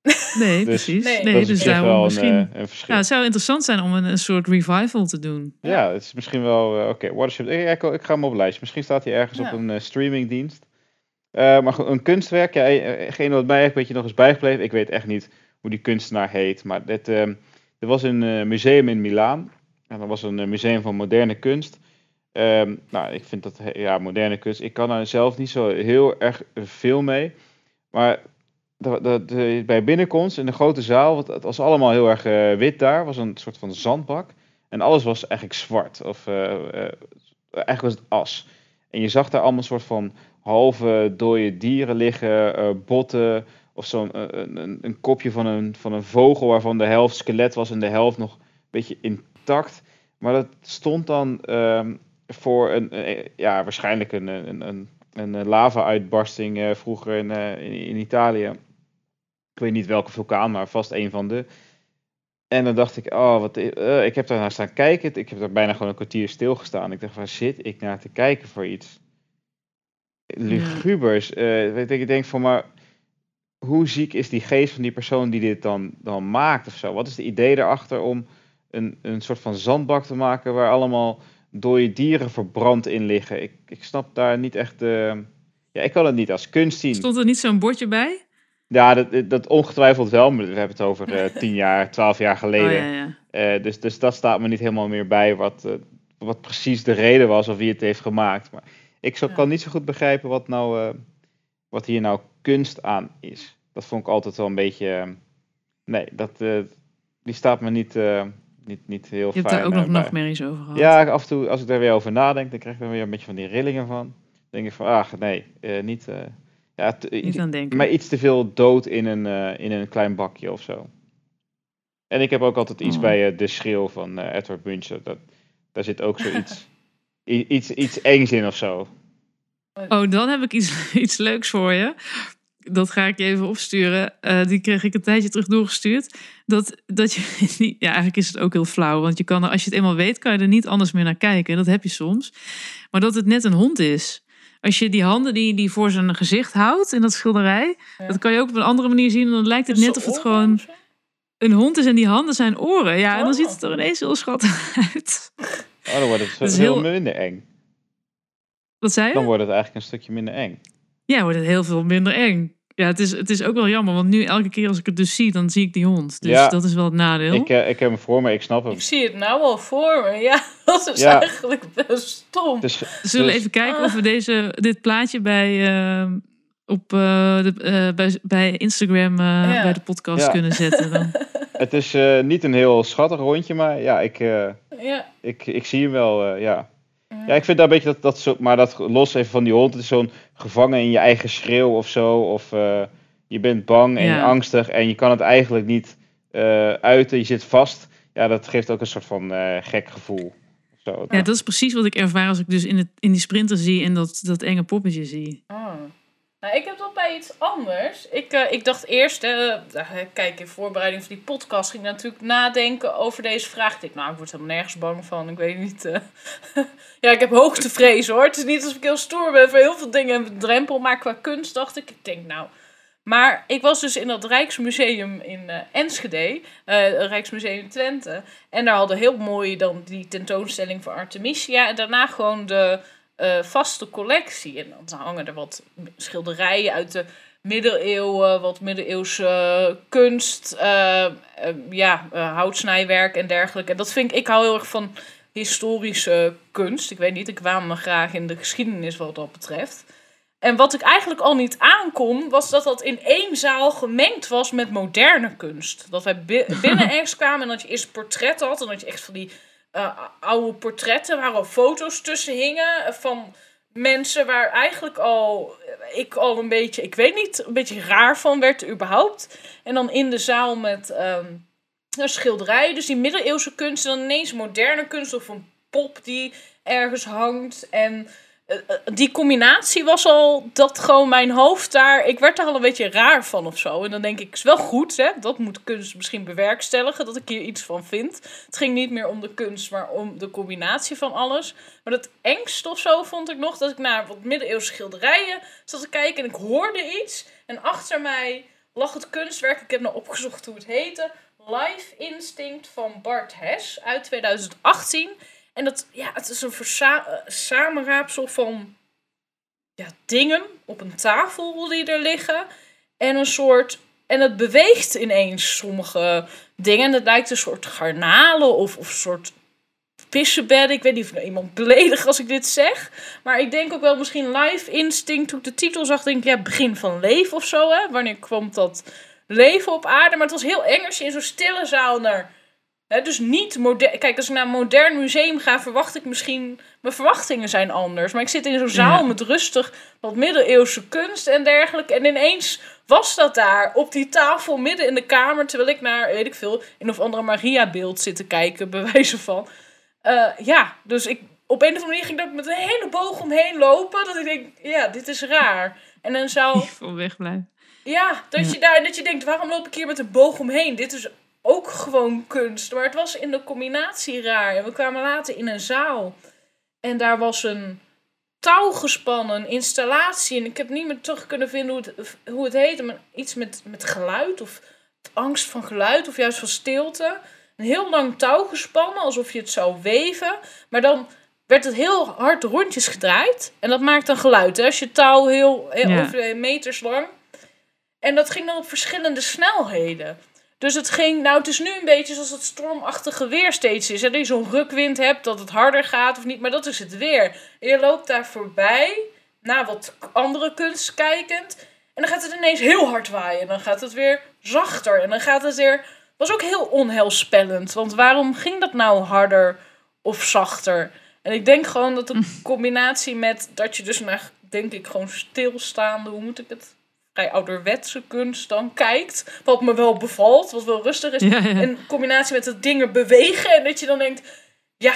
Nee, Dus- precies. Nee. Dus daarom wel een, misschien. eh, een verschil. ja, het zou interessant zijn om een, een soort revival te doen. Ja, het is misschien wel. eh, Oké, Watership. Ik, ik, ik ga hem op een lijstje. Misschien staat hij ergens Ja. op een streamingdienst. Eh, maar een kunstwerk. Ja, eh, hetgene wat mij echt een beetje nog is bijgebleven. Ik weet echt niet hoe die kunstenaar heet. Maar dit, ehm, er was een eh, museum in Milaan. En dat was een eh, museum van moderne kunst. Ehm, nou, ik vind dat ja, moderne kunst. Ik kan daar zelf niet zo heel erg veel mee. Maar de, de- bij binnenkomst in de grote zaal, want het was allemaal heel erg eh, wit daar. was een soort van zandbak. En alles was eigenlijk zwart. Of eh, eh, eigenlijk was het as. En je zag daar allemaal een soort van halve dode dieren liggen, eh, botten. Of zo'n eh, een, een, kopje van een, van een vogel waarvan de helft skelet was en de helft nog een beetje intact. Maar dat stond dan ehm, voor een, eh, ja, waarschijnlijk een, een, een, een lava-uitbarsting vroeger in, in, in Italië. Ik weet niet welke vulkaan, maar vast een van de. En dan dacht ik, oh, wat, ik heb daar naar staan kijken. Ik heb daar bijna gewoon een kwartier stilgestaan. Ik dacht, waar zit ik naar te kijken voor iets? Lugubers. eh, weet ik, ik denk van, maar hoe ziek is die geest van die persoon die dit dan, dan maakt of zo? Wat is het idee erachter om een, een soort van zandbak te maken waar allemaal dode dieren verbrand in liggen? Ik, ik snap daar niet echt... eh, ja, ik kan het niet als kunst zien. Stond er niet zo'n bordje bij? Ja, dat, dat ongetwijfeld wel, maar we hebben het over eh, tien jaar, twaalf jaar geleden. Oh ja, ja. Eh, dus, dus dat staat me niet helemaal meer bij wat, wat precies de reden was of wie het heeft gemaakt. Maar ik zo, Ja. kan niet zo goed begrijpen wat, nou, eh, wat hier nou kunst aan is. Dat vond ik altijd wel een beetje. eh, nee, dat, eh, die staat me niet, niet, niet heel Je hebt fijn daar ook eh, nog bij. nachtmerries over gehad. Ja, af en toe als ik daar weer over nadenk, dan krijg ik er weer een beetje van die rillingen van. Dan denk ik van, ach nee, niet. ja, Niet aan denken. maar iets te veel dood in een, in een klein bakje of zo. En ik heb ook altijd iets Oh. bij de schreeuw van Edward Munch. Dat, daar zit ook zoiets iets, iets engs in of zo. Oh, dan heb ik iets, iets leuks voor je. Dat ga ik je even opsturen. Eh, die kreeg ik een tijdje terug doorgestuurd. Dat, dat je niet, ja, eigenlijk is het ook heel flauw. Want je kan er, als je het eenmaal weet, kan je er niet anders meer naar kijken. Dat heb je soms. Maar dat het net een hond is. Als je die handen die, die voor zijn gezicht houdt in dat schilderij. Ja. Dat kan je ook op een andere manier zien. En dan lijkt het net of het gewoon een hond is. En die handen zijn oren. Ja, en dan Oh. ziet het er ineens heel schattig uit. Oh, dan wordt het is heel, minder eng. Wat zei je? Dan wordt het eigenlijk een stukje minder eng. Ja, wordt het heel veel minder eng. Ja, het is, het is ook wel jammer, want nu elke keer als ik het dus zie, dan zie ik die hond. Dus Ja. dat is wel het nadeel. Ik, eh, ik heb hem voor me, ik snap hem. Ik zie het nou al voor me. Ja, dat is Ja. eigenlijk best stom. Dus, Zullen we dus- even kijken of we deze, dit plaatje bij, eh, op, eh, de, eh, bij, bij Instagram eh, Ja. bij de podcast Ja. kunnen zetten. Dan. Het is eh, niet een heel schattig rondje, maar ja, ik, eh, Ja. ik, ik zie hem wel, eh, ja. Ja, ik vind daar een beetje dat, dat zo, maar dat los even van die hond, het is zo'n gevangen in je eigen schreeuw of zo. Of eh, je bent bang en Ja. angstig en je kan het eigenlijk niet eh, uiten. Je zit vast. Ja, dat geeft ook een soort van eh, gek gevoel. Zo. Ja, dat is precies wat ik ervaar als ik dus in, het, in die sprinter zie en dat, dat enge poppetje zie. Oh. Nou, ik heb dat bij iets anders. Ik, eh, ik dacht eerst, eh, kijk, in voorbereiding van die podcast ging ik natuurlijk nadenken over deze vraag. Ik dacht, nou, ik word helemaal nergens bang van. Ik weet niet. eh. ja, ik heb hoogtevrees hoor. Het is niet alsof ik heel stoer ben voor heel veel dingen een drempel. Maar qua kunst dacht ik, ik denk nou. Maar ik was dus in dat Rijksmuseum in eh, Enschede, eh Rijksmuseum Twente. En daar hadden heel mooi dan die tentoonstelling voor Artemisia. En daarna gewoon de eh, vaste collectie. En dan hangen er wat schilderijen uit de middeleeuwen, wat middeleeuwse kunst, eh, eh, ja, houtsnijwerk en dergelijke. En dat vind ik, ik hou heel erg van historische kunst. Ik weet niet, ik waan me graag in de geschiedenis wat dat betreft. En wat ik eigenlijk al niet aankom, was dat dat in één zaal gemengd was met moderne kunst. Dat wij bi- binnen ergens kwamen en dat je eerst portretten had. En dat je echt van die eh, oude portretten waar al foto's tussen hingen van mensen waar eigenlijk al ik al een beetje, ik weet niet, een beetje raar van werd überhaupt. En dan in de zaal met ehm een schilderij, dus die middeleeuwse kunst en dan ineens moderne kunst of een pop die ergens hangt en eh, eh, die combinatie was al dat gewoon mijn hoofd daar. Ik werd daar al een beetje raar van of zo. En dan denk ik, is wel goed, hè? Dat moet kunst misschien bewerkstelligen, dat ik hier iets van vind. Het ging niet meer om de kunst, maar om de combinatie van alles. Maar het engst of zo vond ik nog dat ik naar wat middeleeuwse schilderijen zat te kijken en ik hoorde iets. En achter mij lag het kunstwerk, ik heb nou opgezocht hoe het heette. Life Instinct van Bart Hess uit 2018. En dat, ja, het is een versa- eh, samenraapsel van ja, dingen op een tafel die er liggen. En een soort. En het beweegt ineens sommige dingen. En het lijkt een soort garnalen of, of een soort pissebedden. Ik weet niet of nou iemand beledig als ik dit zeg. Maar ik denk ook wel misschien Life Instinct. Toen ik de titel zag, denk ik ja, begin van leven of zo. Hè? Wanneer kwam dat leven op aarde? Maar het was heel eng als je in zo'n stille zaal naar Dus niet modern. Kijk, als ik naar een modern museum ga, verwacht ik misschien. Mijn verwachtingen zijn anders. Maar ik zit in zo'n zaal Ja. met rustig wat middeleeuwse kunst en dergelijke. En ineens was dat daar op die tafel midden in de kamer. Terwijl ik naar, weet ik veel, een of andere Maria-beeld zit te kijken, bij wijze van. Eh, ja, dus ik, op een of andere manier ging dat met een hele boog omheen lopen. Dat ik denk, ja, dit is raar. En dan zou. Van wegblijven. Ja, dat Ja. je daar dat je denkt, waarom loop ik hier met een boog omheen? Dit is ook gewoon kunst. Maar het was in de combinatie raar. En we kwamen later in een zaal. En daar was een touw gespannen, een installatie. En ik heb niet meer terug kunnen vinden hoe het, hoe het heette. Maar iets met, met geluid of angst van geluid of juist van stilte. Een heel lang touw gespannen, alsof je het zou weven. Maar dan werd het heel hard rondjes gedraaid. En dat maakt een geluid. Hè? Als je touw heel, heel Ja. meters lang. En dat ging dan op verschillende snelheden. Dus het ging, nou het is nu een beetje zoals het stormachtige weer steeds is. Hè? Dat je zo'n rukwind hebt, dat het harder gaat of niet. Maar dat is het weer. En je loopt daar voorbij, naar wat andere kunst kijkend. En dan gaat het ineens heel hard waaien. En dan gaat het weer zachter. En dan gaat het weer... was ook heel onheilspellend. Want waarom ging dat nou harder of zachter? En ik denk gewoon dat een combinatie met dat je dus naar, denk ik, gewoon stilstaande, hoe moet ik het? Vrij ouderwetse kunst dan kijkt. Wat me wel bevalt, wat wel rustig is. Ja, ja. In combinatie met dat dingen bewegen. En dat je dan denkt, ja,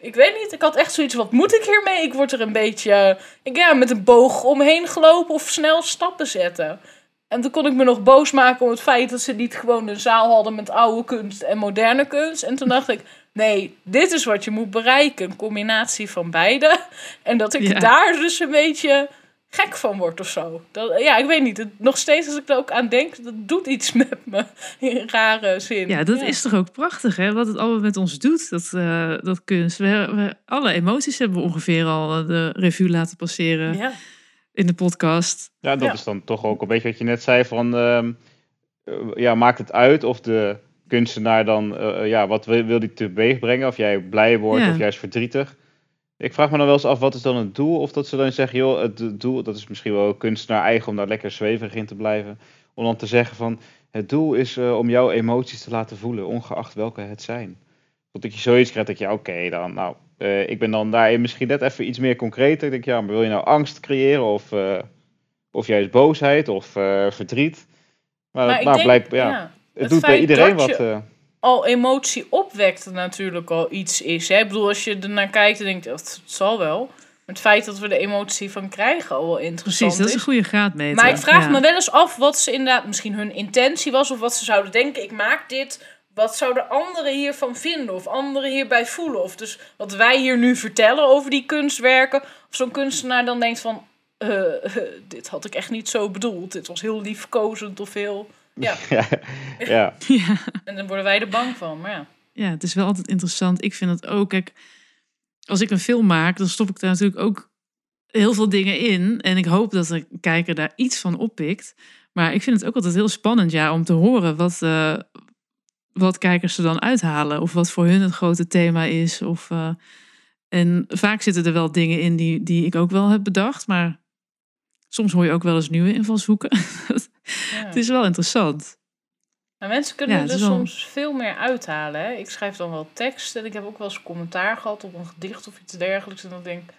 ik weet niet. Ik had echt zoiets, wat moet ik hiermee? Ik word er een beetje, eh, ik, ja, met een boog omheen gelopen of snel stappen zetten. En toen kon ik me nog boos maken om het feit dat ze niet gewoon een zaal hadden met oude kunst en moderne kunst. En toen dacht ik, nee, dit is wat je moet bereiken. Een combinatie van beide. En dat ik Ja. daar dus een beetje gek van word of zo. Dat, ja, ik weet niet. Het, nog steeds als ik er ook aan denk, dat doet iets met me. In een rare zin. Ja, dat is toch ook prachtig, hè? Wat het allemaal met ons doet, dat, eh, dat kunst. We, we, alle emoties hebben we ongeveer al eh, de revue laten passeren Ja. in de podcast. Ja, dat Ja. is dan toch ook een beetje wat je net zei van, ehm, eh, ja, maakt het uit of de kunstenaar dan, ja, wat wil, wil die teweeg brengen? Of jij blij wordt Ja. of juist verdrietig. Ik vraag me dan wel eens af, wat is dan het doel? Of dat ze dan zeggen, joh, het doel, dat is misschien wel een kunstenaar eigen om daar lekker zweverig in te blijven. Om dan te zeggen van, het doel is eh, om jouw emoties te laten voelen, ongeacht welke het zijn. Dat je zoiets krijgt, dat je, oké dan, nou, eh, ik ben dan daarin misschien net even iets meer concreter. Ik denk, ja, maar wil je nou angst creëren of, eh, of juist boosheid of verdriet. Maar, Maar ik maar denk, blijkt, ja, ja, het, het doet bij iedereen wat. je- al emotie opwekt natuurlijk al iets is. Hè? Ik bedoel, als je ernaar kijkt en denkt, "Oh, het zal wel. Maar het feit dat we er emotie van krijgen al wel interessant Precies, dat is een goede graadmeter. Maar ik vraag Ja. me wel eens af wat ze inderdaad misschien hun intentie was. Of wat ze zouden denken, ik maak dit. Wat zouden anderen hiervan vinden? Of anderen hierbij voelen? Of dus wat wij hier nu vertellen over die kunstwerken. Of zo'n kunstenaar dan denkt van... eh, dit had ik echt niet zo bedoeld. Dit was heel liefkozend of heel... Ja, ja, ja, Ja. en dan worden wij er bang van. Maar ja. ja, het is wel altijd interessant. Ik vind het ook. Kijk, als ik een film maak, dan stop ik daar natuurlijk ook heel veel dingen in. En ik hoop dat de kijker daar iets van oppikt. Maar ik vind het ook altijd heel spannend, ja, om te horen wat, eh, wat kijkers er dan uithalen. Of wat voor hun het grote thema is. Of, eh, en vaak zitten er wel dingen in die, die ik ook wel heb bedacht. Maar soms hoor je ook wel eens nieuwe invalshoeken. ja. het is wel interessant. Maar mensen kunnen Ja, er wel- soms veel meer uithalen. Hè? Ik schrijf dan wel tekst en ik heb ook wel eens commentaar gehad op een gedicht of iets dergelijks. En dan denk ik,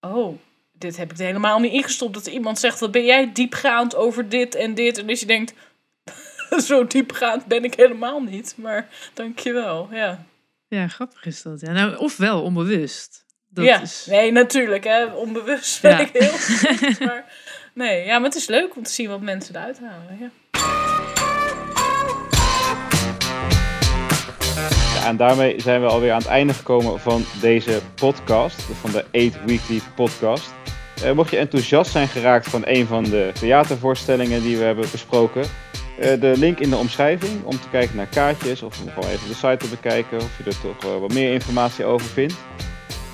oh, dit heb ik er helemaal niet ingestopt. Dat iemand zegt, wat ben jij diepgaand over dit en dit. En dus je denkt, zo diepgaand ben ik helemaal niet. Maar dankjewel, ja. Ja, grappig is dat. Ja. Nou, ofwel onbewust. Dat ja, is... nee, natuurlijk. Hè. Onbewust ben Ja. ik heel goed. Maar nee, ja, maar het is leuk om te zien wat mensen eruit halen. Ja. Ja, en daarmee zijn we alweer aan het einde gekomen van deze podcast, van de 8 Weekly Podcast. Eh, mocht je enthousiast zijn geraakt van een van de theatervoorstellingen die we hebben besproken, eh, de link in de omschrijving om te kijken naar kaartjes of om gewoon even de site te bekijken of je er toch wat meer informatie over vindt.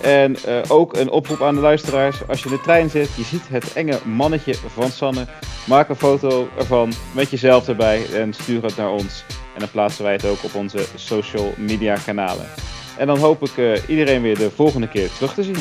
En eh, ook een oproep aan de luisteraars. Als je in de trein zit, je ziet het enge mannetje van Sanne. Maak een foto ervan met jezelf erbij en stuur het naar ons. En dan plaatsen wij het ook op onze social media kanalen. En dan hoop ik eh, iedereen weer de volgende keer terug te zien.